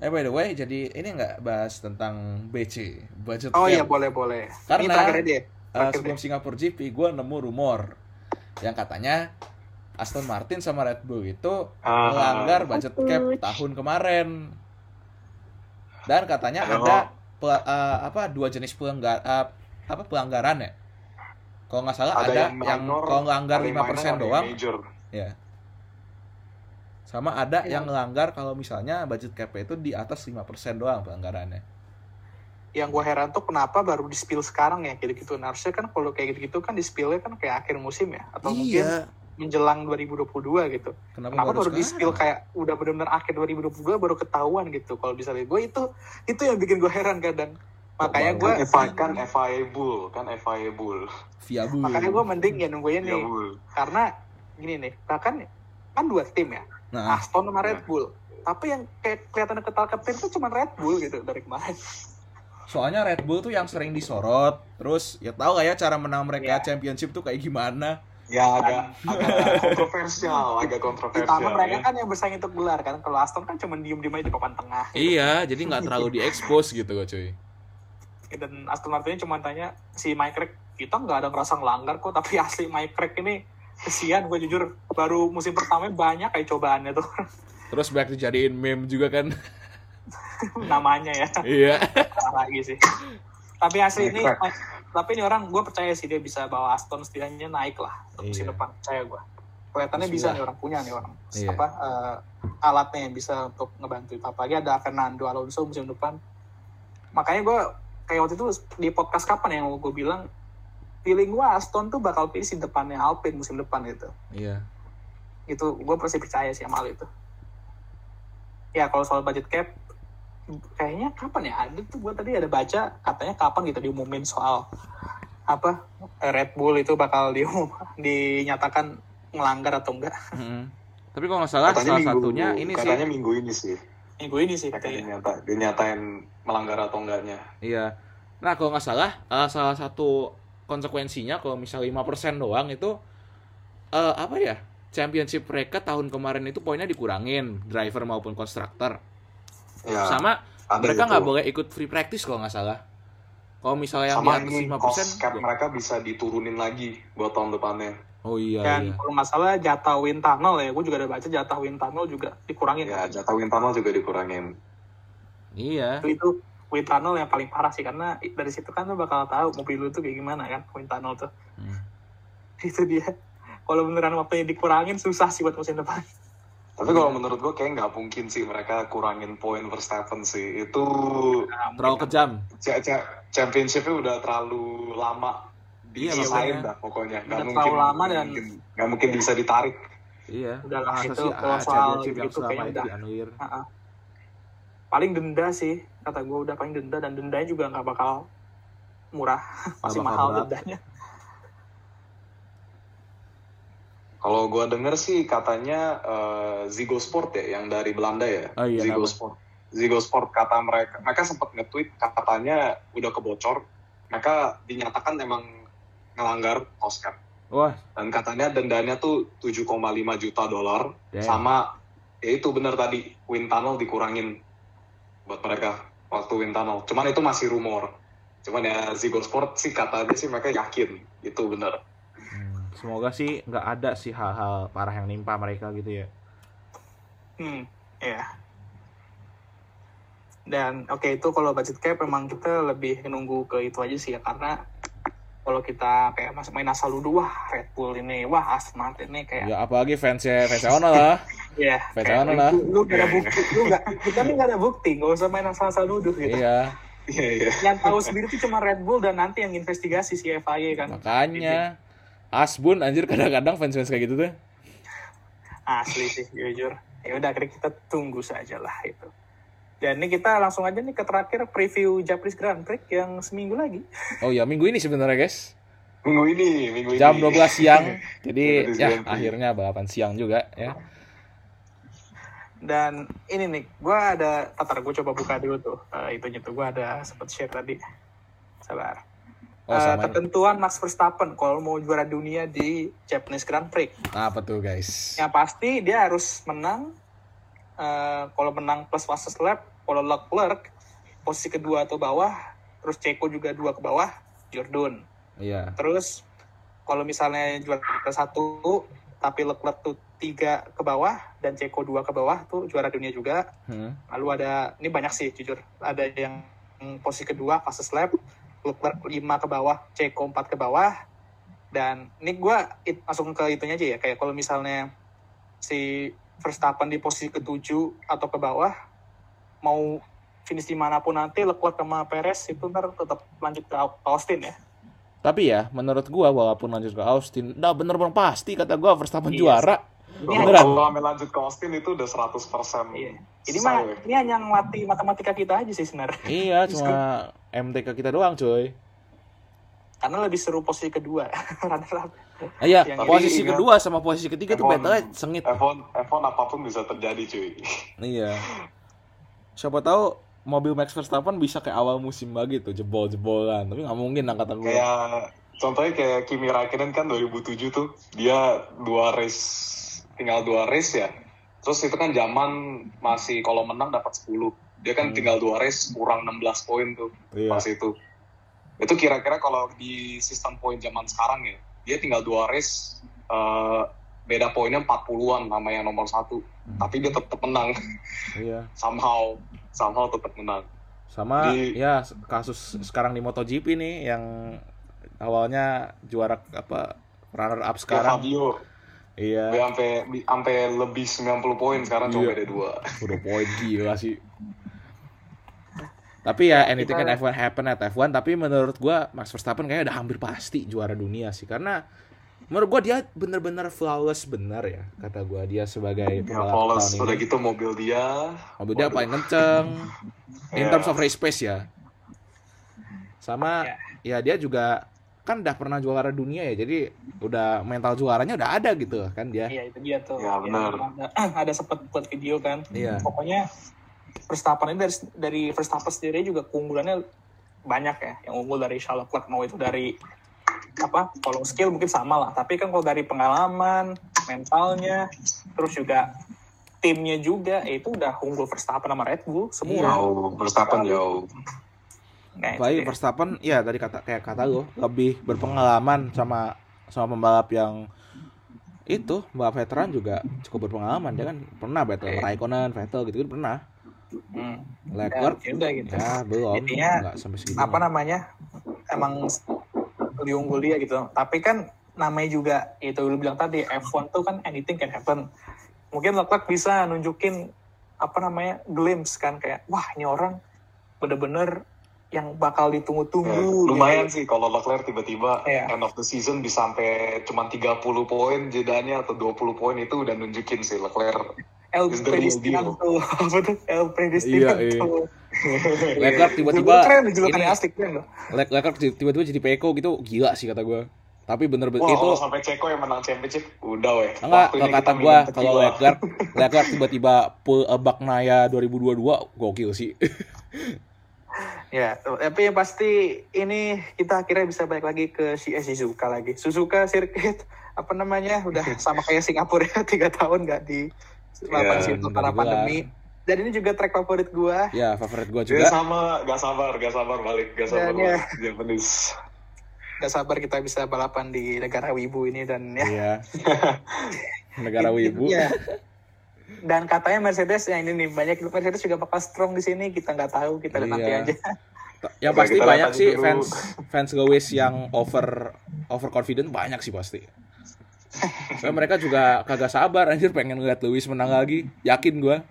Eh by the way, jadi ini nggak bahas tentang BC, budget oh iya boleh boleh Karena- ini terakhir aja ya Eh, sebelum Singapura GP, gue nemu rumor yang katanya Aston Martin sama Red Bull itu Ah. melanggar budget cap tahun kemarin. Dan katanya Aduh. ada pe- eh, apa dua jenis pelanggar eh, apa pelanggaran ya? Kalau nggak salah ada, yang, kalau ada yang 5% minor, ada yang doang, major. ya. Sama ada Ya. yang ngelanggar kalau misalnya budget cap itu di atas 5% doang pelanggarannya. yang gue heran tuh kenapa baru di spill sekarang ya gitu gitu harusnya kan kalau kayak gitu gitu kan di spillnya kan kayak akhir musim ya atau mungkin iya. menjelang 2022 gitu. Kenapa, kenapa baru di sekarang? spill kayak udah benar-benar akhir 2022 baru ketahuan gitu? Kalau bisa lihat gue itu itu yang bikin gue heran kadang makanya gue Kan FI kan FIA Bull, kan makanya gue mending ya nungguin nih. Karena gini nih bahkan kan dua tim ya Nah, Aston sama Red Bull tapi yang kayak kelihatan ketal ketir itu cuma Red Bull gitu dari kemarin Soalnya Red Bull tuh yang sering disorot. Terus ya tahu gak ya cara menang mereka Iya. championship tuh kayak gimana? Ya agak, agak kontroversial, agak kontroversial. Ditambah mereka ya. kan yang bersaing untuk gelar kan. Kalau Aston kan cuma diem-diem aja di papan tengah. Iya, jadi nggak terlalu diekspos gitu kok cuy. Dan Aston Martin cuma tanya si Mike Craig, kita nggak ada ngerasa ngelanggar kok, tapi asli Mike Craig ini kesian gue jujur baru musim pertama banyak kayak cobaannya tuh. Terus banyak dijadiin meme juga kan. namanya ya. Iya. Lagi sih. Tapi asli ini tapi ini orang gue percaya sih dia bisa bawa Aston setidaknya naik lah. Untuk musim Iya. depan percaya gue kelihatannya bisa nih orang punya nih orang. Iya. apa eh, alatnya yang bisa untuk ngebantu. Apalagi ada Fernando Alonso musim depan. Makanya gue kayak waktu itu di podcast kapan yang gue bilang feeling gue Aston tuh bakal pilih di depannya Alpine musim depan gitu Iya. itu gue pasti percaya sih sama hal itu ya kalau soal budget cap kayaknya kapan ya ada tuh gue tadi ada baca katanya kapan gitu diumumin soal apa Red Bull itu bakal diumum dinyatakan melanggar atau enggak Mm-mm. Tapi kalau nggak salah Katanya salah minggu, satunya ini katanya sih. minggu ini sih. minggu ini sih Katanya katanya dinyata, dinyatain melanggar atau enggaknya. Iya. Nah, kalau nggak salah eh, salah satu konsekuensinya kalau misalnya 5% doang itu eh apa ya? Championship mereka tahun kemarin itu poinnya dikurangin, driver maupun konstruktor. Ya, Sama mereka itu. nggak boleh ikut free practice kalau nggak salah. Kalau misalnya yang sama di atas ini 5%, cost cap ya- mereka bisa diturunin lagi buat tahun depannya. Oh iya dan iya. kalau nggak salah jatah wind tunnel ya gue juga ada baca jatah wind tunnel juga dikurangin Ya, jatah wind tunnel juga dikurangin. Iya. itu, tunnel yang paling parah sih karena dari situ kan lo bakal tahu mobil lu tuh kayak gimana kan wind tunnel tuh Hmm. itu dia kalau beneran waktunya dikurangin susah sih buat musim depan Tapi kalau menurut gue kayak nggak mungkin sih mereka kurangin poin Verstappen sih. Itu Nah, Terlalu kejam. cha- cha- championship-nya udah terlalu lama Iya, diselesain makanya. dah pokoknya. Nggak Udah mungkin, terlalu lama dan- mungkin, nggak mungkin bisa ditarik. Iya. Udah lah, itu kalau soal championship yang gitu kayaknya itu udah. Paling denda sih kata gue udah paling denda dan dendanya juga nggak bakal murah masih mahal berat. dendanya Kalau gua denger sih katanya eh, Zigo Sport ya yang dari Belanda ya. Oh iya, Zigo nama. Sport. Zigo Sport kata mereka, mereka sempat nge-tweet katanya udah kebocor. Mereka dinyatakan emang ngelanggar cost cap. Wah, Dan katanya dendanya tuh 7,5 juta dolar sama ya itu bener tadi wind tunnel dikurangin buat mereka waktu wind tunnel. Cuman itu masih rumor. Cuman ya Zigo Sport sih katanya sih mereka yakin itu bener. Hmm, semoga sih nggak ada sih hal-hal parah yang nimpa mereka gitu ya. hmm ya dan oke itu kalau budget cap memang kita lebih nunggu ke itu aja sih ya karena kalau kita kayak masuk main asal dulu wah Red Bull ini wah Aston Martin ini kayak Ya apalagi fansnya fansnya Ono lah. ya Fans mana lah. lu, lu gak ada bukti lu gak kita nih gak ada bukti nggak usah main asal-asal nuduh gitu iya, Iya iya. yang tahu sendiri tuh cuma Red Bull dan nanti yang investigasi si FIA kan makanya Asbun anjir kadang-kadang fans-fans kayak gitu tuh. asli sih jujur ya udah akhirnya kita tunggu saja lah itu dan ini kita langsung aja nih ke terakhir preview Japanese Grand Prix yang seminggu lagi Oh ya, minggu ini sebenarnya guys. Minggu ini, minggu ini. Jam 12 siang. Jadi ya akhirnya balapan siang juga ya. dan ini nih gue ada tatar gue coba buka dulu tuh Eh, itunya tuh gue ada sempat share tadi sabar Oh sama. ketentuan Max Verstappen kalau mau juara dunia di Japanese Grand Prix Nah, apa tuh guys? yang pasti dia harus menang eh, kalau menang plus fastest lap kalau Leclerc posisi kedua atau bawah terus Ceko juga dua ke bawah Jordan Iya. terus kalau misalnya juara satu tapi Leclerc tuh tiga ke bawah dan Ceko dua ke bawah tuh juara dunia juga Hmm. lalu ada ini banyak sih jujur ada yang posisi kedua fastest lap Leclerc lima ke bawah Ceko empat ke bawah dan ini gue langsung ke itunya aja ya kayak kalau misalnya si Verstappen di posisi ketujuh atau ke bawah mau finish di mana pun nanti Leclerc sama Perez itu ntar tetap lanjut ke Austin ya Tapi ya, menurut gua walaupun lanjut ke Austin, udah bener-bener pasti kata gua Verstappen Iya. juara. ini Beneran? Kalau sampai lanjut ke Austin itu udah 100% Iya. Ini mah ini hanya ngelatih matematika kita aja sih sebenarnya. Iya, cuma MTK kita doang, coy. Karena lebih seru posisi kedua. Runner up. Ah, Iya, Yang- posisi Tapi kedua sama posisi ketiga tuh F1 battle sengit. F1, F1 apa pun bisa terjadi cuy. Iya. Siapa tahu mobil Max Verstappen bisa kayak awal musim lagi tuh jebol-jebolan tapi nggak mungkin lah kata gue Kayak contohnya kayak Kimi Raikkonen kan 2007 tuh dia dua race tinggal dua race ya. Terus itu kan zaman masih kalau menang dapat 10. Dia kan Hmm. tinggal dua race kurang 16 poin tuh Iya. pas itu. Itu kira-kira kalau di sistem poin zaman sekarang ya, dia tinggal dua race eh, beda poinnya 40-an sama yang nomor satu. Hmm. Tapi dia tetap menang iya somehow somehow tetap menang. sama Di- ya kasus sekarang di MotoGP nih yang awalnya juara apa runner up Ya, sekarang Fabio iya sampai sampai lebih 90 poin sekarang cuma Iya. beda dua. udah poin gila sih tapi ya anything Kita- can F1 happen at F1 tapi menurut gua Max Verstappen kayaknya udah hampir pasti juara dunia sih karena menurut gua dia bener-bener flawless bener ya kata gua dia sebagai Ya, tahun udah ini gitu mobil dia. mobil dia Waduh. paling kenceng in Ya. terms of race pace ya sama ya dia juga kan udah pernah juara dunia ya jadi udah mental juaranya udah ada gitu kan dia Iya itu dia tuh. Ya, benar. Ada, ada sempat buat video kan. iya Pokoknya Verstappen ini dari dari Verstappen sendiri juga keunggulannya banyak ya. Yang unggul dari Charles Leclerc mau itu dari apa kalau skill mungkin sama lah. Tapi kan kalau dari pengalaman, mentalnya, terus juga timnya juga ya itu udah unggul Verstappen sama Red Bull semua. Iya. Jauh, Verstappen jauh. Nah, dia. Verstappen ya tadi kata kayak kata lo lebih berpengalaman sama sama pembalap yang itu pembalap veteran juga cukup berpengalaman dia kan pernah battle Iya. Raikkonen, Vettel gitu kan pernah. Hmm. Leclerc Ya, udah gitu. ya belum Intinya, nggak sampai segitu. apa namanya emang lebih unggul dia gitu tapi kan namanya juga itu lu bilang tadi F1 tuh kan anything can happen mungkin Leclerc bisa nunjukin apa namanya glimpse kan kayak wah ini orang bener-bener yang bakal Ya, ditunggu-tunggu lumayan gitu. sih kalau Leclerc tiba-tiba Iya. end of the season bisa sampai cuma 30 poin jedanya atau 20 poin itu udah nunjukin sih Leclerc. El Predestinado apa tuh El Predestinado Iya, Leclerc tiba-tiba keren kan asik keren Leclerc tiba-tiba jadi Peko gitu gila sih kata gue. Tapi bener-bener itu kalau sampai Ceko yang menang championship, udah weh. enggak kalau kata gue kalau. Leclerc Leclerc tiba-tiba pull a Bagnaya 2022 gokil sih. Ya, tapi yang pasti ini kita akhirnya bisa balik lagi ke si eh, Suzuka lagi. Suzuka sirkuit apa namanya udah sama kayak Singapura ya tiga tahun nggak di lapan Iya, situ karena pandemi. Dan ini juga track favorit gua. ya favorit gue Dia juga. sama, gak sabar, gak sabar balik, gak sabar Dan ya. balik. Japanese. Gak sabar kita bisa balapan di negara Wibu ini dan ya. Iya. Negara wibu. Iya. Dan katanya Mercedes yang ini nih banyak Mercedes juga bakal strong di sini kita nggak tahu kita lihat nanti Iya. aja. Yang pasti banyak sih dulu. fans fans Lewis yang over over confident banyak sih pasti. Soalnya mereka juga kagak sabar anjir pengen ngeliat Lewis menang lagi. Yakin gua.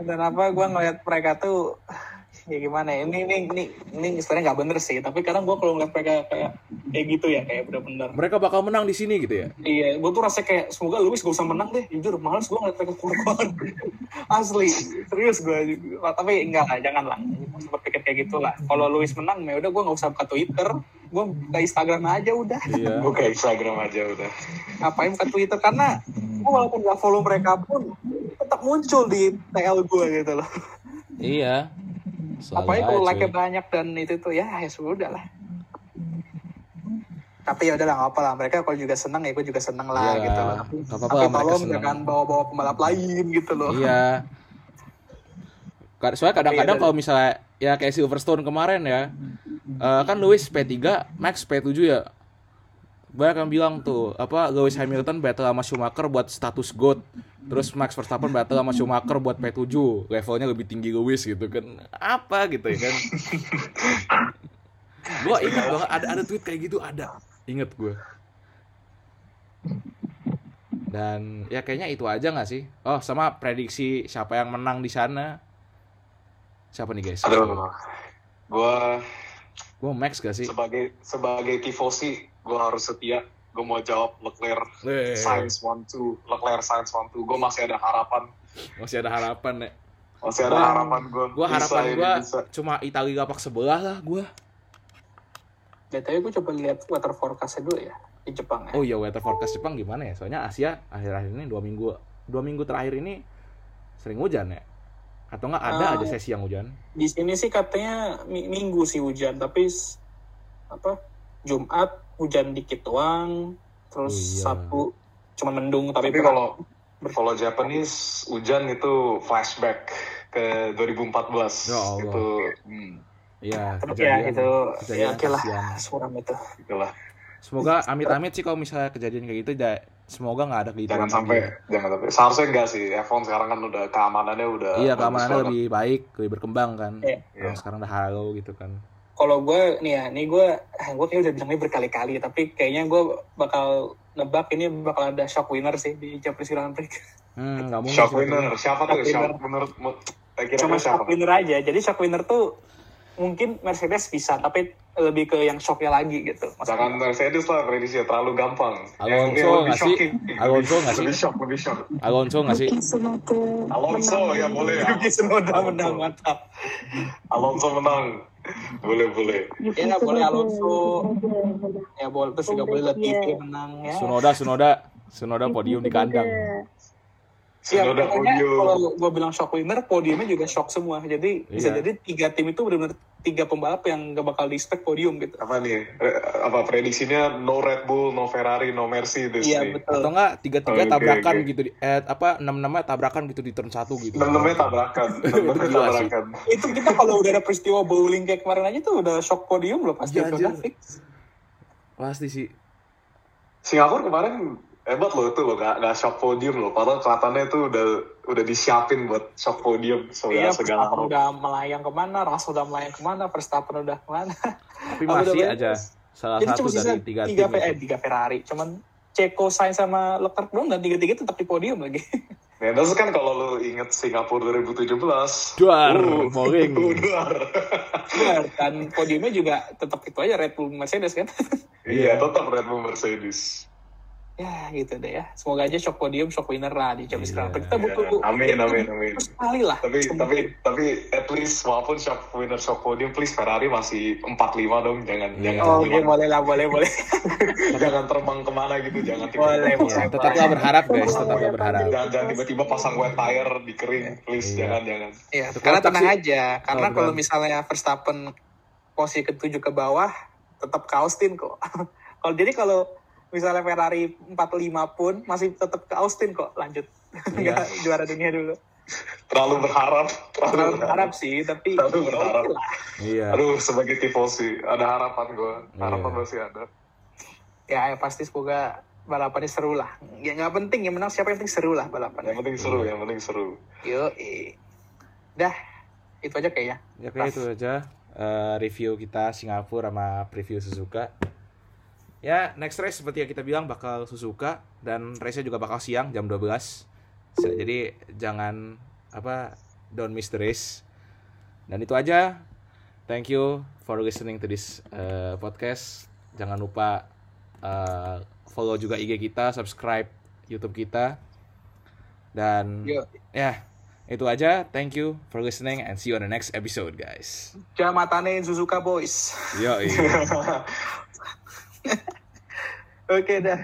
Dan apa gua ngeliat mereka tuh ya gimana ya ini ini ini ini sebenarnya nggak bener sih tapi kadang gua kalau ngeliat mereka kayak kayak gitu ya kayak bener-bener Mereka bakal menang di sini gitu ya. Iya, gue tuh rasa kayak semoga Lewis gak usah menang deh. Jujur, males gue ngeliat mereka keluar Asli, serius gue. Tapi enggak lah, jangan lah. Gue berpikir kayak gitu lah. Kalau Lewis menang, ya udah gue gak usah buka Twitter. Gue buka Instagram aja udah. Iya. Gue ke Instagram aja udah. Ngapain buka Twitter? Karena gue walaupun gak follow mereka pun, tetap muncul di TL gue gitu loh. Iya. Selalu Apalagi kalau cuy. banyak dan itu tuh, ya ya sudah lah. Tapi ya udahlah nggak apa lah. Mereka kalau juga senang ya gue juga senang lah Iya, gitu loh. nggak apa-apa Tapi tolong jangan bawa-bawa pembalap lain gitu loh. Iya. Soalnya kadang-kadang ya kalau misalnya ya kayak Silverstone kemarin ya, eh, kan Lewis P3, Max P7 ya. Banyak yang bilang tuh, apa Lewis Hamilton battle sama Schumacher buat status GOAT. Terus Max Verstappen battle sama Schumacher buat P7, levelnya lebih tinggi Lewis gitu kan. Apa gitu ya kan. gua ingat banget ada ada tweet kayak gitu ada. Ingat gue. Dan ya kayaknya itu aja nggak sih? Oh, sama prediksi siapa yang menang di sana. Siapa nih guys? Aduh, gue Gue Max gak sih? sebagai sebagai tifosi, gue harus setia. Gue mau jawab Leclerc Eh, Science One Two, Leclerc Science One Two. Gue masih ada harapan, Masih ada harapan ya. masih ada Gua- harapan gue. Gue harapan gue cuma Italia lapak sebelah lah gue. BTW gue coba lihat weather forecast dulu ya di Jepang ya. Oh iya weather forecast Jepang gimana ya? Soalnya Asia akhir-akhir ini dua minggu dua minggu terakhir ini sering hujan ya. Atau nggak ada Ah. aja sesi yang hujan? Di sini sih katanya mi- minggu sih hujan, tapi apa Jumat hujan dikit doang, terus Oh, iya. Sabtu cuma mendung tapi, Tapi kalau kalau Japanese hujan itu flashback ke 2014 Ya Allah. itu hmm, Iya, Terus ya itu ya oke lah suram itu. itulah Semoga amit-amit sih kalau misalnya kejadian kayak gitu, ja- semoga nggak ada gitu. jangan sampai jangan sampai seharusnya enggak sih F1 sekarang kan udah keamanannya udah Iya, keamanannya lebih baik, lebih berkembang kan. Iya. Yang sekarang udah halo gitu kan. Kalau gue nih ya, nih gue gue kayak udah bilang ini berkali-kali, tapi kayaknya gue bakal nebak ini bakal ada shock winner sih di Japanese Grand Prix. Hmm, mungkin. shock winner siapa tuh Shock shock winner. winner mu- kira-kira siapa shock winner aja. Jadi shock winner tuh mungkin Mercedes bisa, tapi lebih ke yang shocknya lagi gitu. jangan Mercedes lah prediksi terlalu gampang Alonso yang lebih nggak sih? shocking Alonso nggak sih? lebih shock lebih shock Alonso nggak sih? Alonso menang. ya boleh ya Yuki Tsunoda menang mantap. Alonso menang boleh boleh Ya, boleh Tsunoda. Alonso. Ya boleh terus juga boleh Latifi menang ya. Sunoda, Sunoda, Sunoda podium di kandang. Iya, pokoknya kalau gue bilang shock winner, podiumnya juga shock semua. Jadi bisa Iya. jadi tiga tim itu benar-benar tiga pembalap yang gak bakal di spek podium gitu. apa nih Re- apa prediksinya no Red Bull no Ferrari no Mercedes Iya nih betul. Atau enggak tiga-tiga Oke, tabrakan oke. gitu di eh, apa enam-enamnya tabrakan gitu di turn satu gitu. enam-enamnya tabrakan enam-enamnya tabrakan Itu kita kalau udah ada peristiwa bowling kayak kemarin aja tuh udah shock podium loh pasti Iya, udah fix. Pasti sih. Singapura kemarin hebat loh itu loh gak, gak shock podium loh padahal kelihatannya itu udah udah disiapin buat shock podium segala Iya, segala hal. udah melayang ke mana, Russell udah melayang ke mana, Verstappen udah ke mana. Tapi masih udah aja salah Jadi satu dari tiga, tiga, tim. Eh, tiga Ferrari. Cuman Ceko, Sainz sama Leclerc doang dan tiga-tiga tetap di podium lagi. Nah, terus kan kalau lu inget Singapura 2017 Duar, uh, boring. duar. Benar, dan podiumnya juga tetap itu aja Red Bull Mercedes kan. iya tetap Red Bull Mercedes ya gitu deh ya. Semoga aja shock podium, shock winner lah di Champions Iya. Grand Prix. Kita butuh Iya. Amin, amin, amin. Sekali lah. tapi Semua. tapi tapi at least walaupun shock winner shock podium please Ferrari masih 45 dong jangan Iya. jangan Oh, terbang, boleh lah, boleh, boleh. jangan terbang ke mana gitu jangan Boleh, tiba-tiba Ya, boleh. tetaplah berharap guys, tetaplah berharap. jangan, jangan tiba-tiba pasang wet tire di kering please Iya. jangan jangan Iya, Itu karena tenang sih. aja. Karena Oh, kalau misalnya Verstappen posisi ketujuh ke bawah, tetap ke Austin kok. kalau jadi kalau misalnya Ferrari 45 pun masih tetap ke Austin kok. Lanjut. Iya. Nggak juara dunia dulu. terlalu berharap terlalu Terlalu berharap berharap sih, tapi Terlalu ya berharap. Iya. aduh sebagai tifosi ada harapan gue harapan Iya. masih ada Ya, ya pasti semoga balapannya seru lah. Ya nggak penting yang menang siapa yang penting seru lah yang balapannya. penting seru yang penting seru Yo, dah itu aja kayaknya. Ya kayak itu aja eh, review kita Singapura sama preview Suzuka. Ya, next race seperti yang kita bilang bakal Suzuka dan race-nya juga bakal siang jam 12. So, Jadi jangan apa don't miss the race. Dan itu aja. Thank you for listening to this eh, podcast. Jangan lupa eh, follow juga IG kita, subscribe YouTube kita. Dan ya, itu aja. Thank you for listening and see you on the next episode, guys. Jangan matanin Suzuka boys. Yo, okay dah.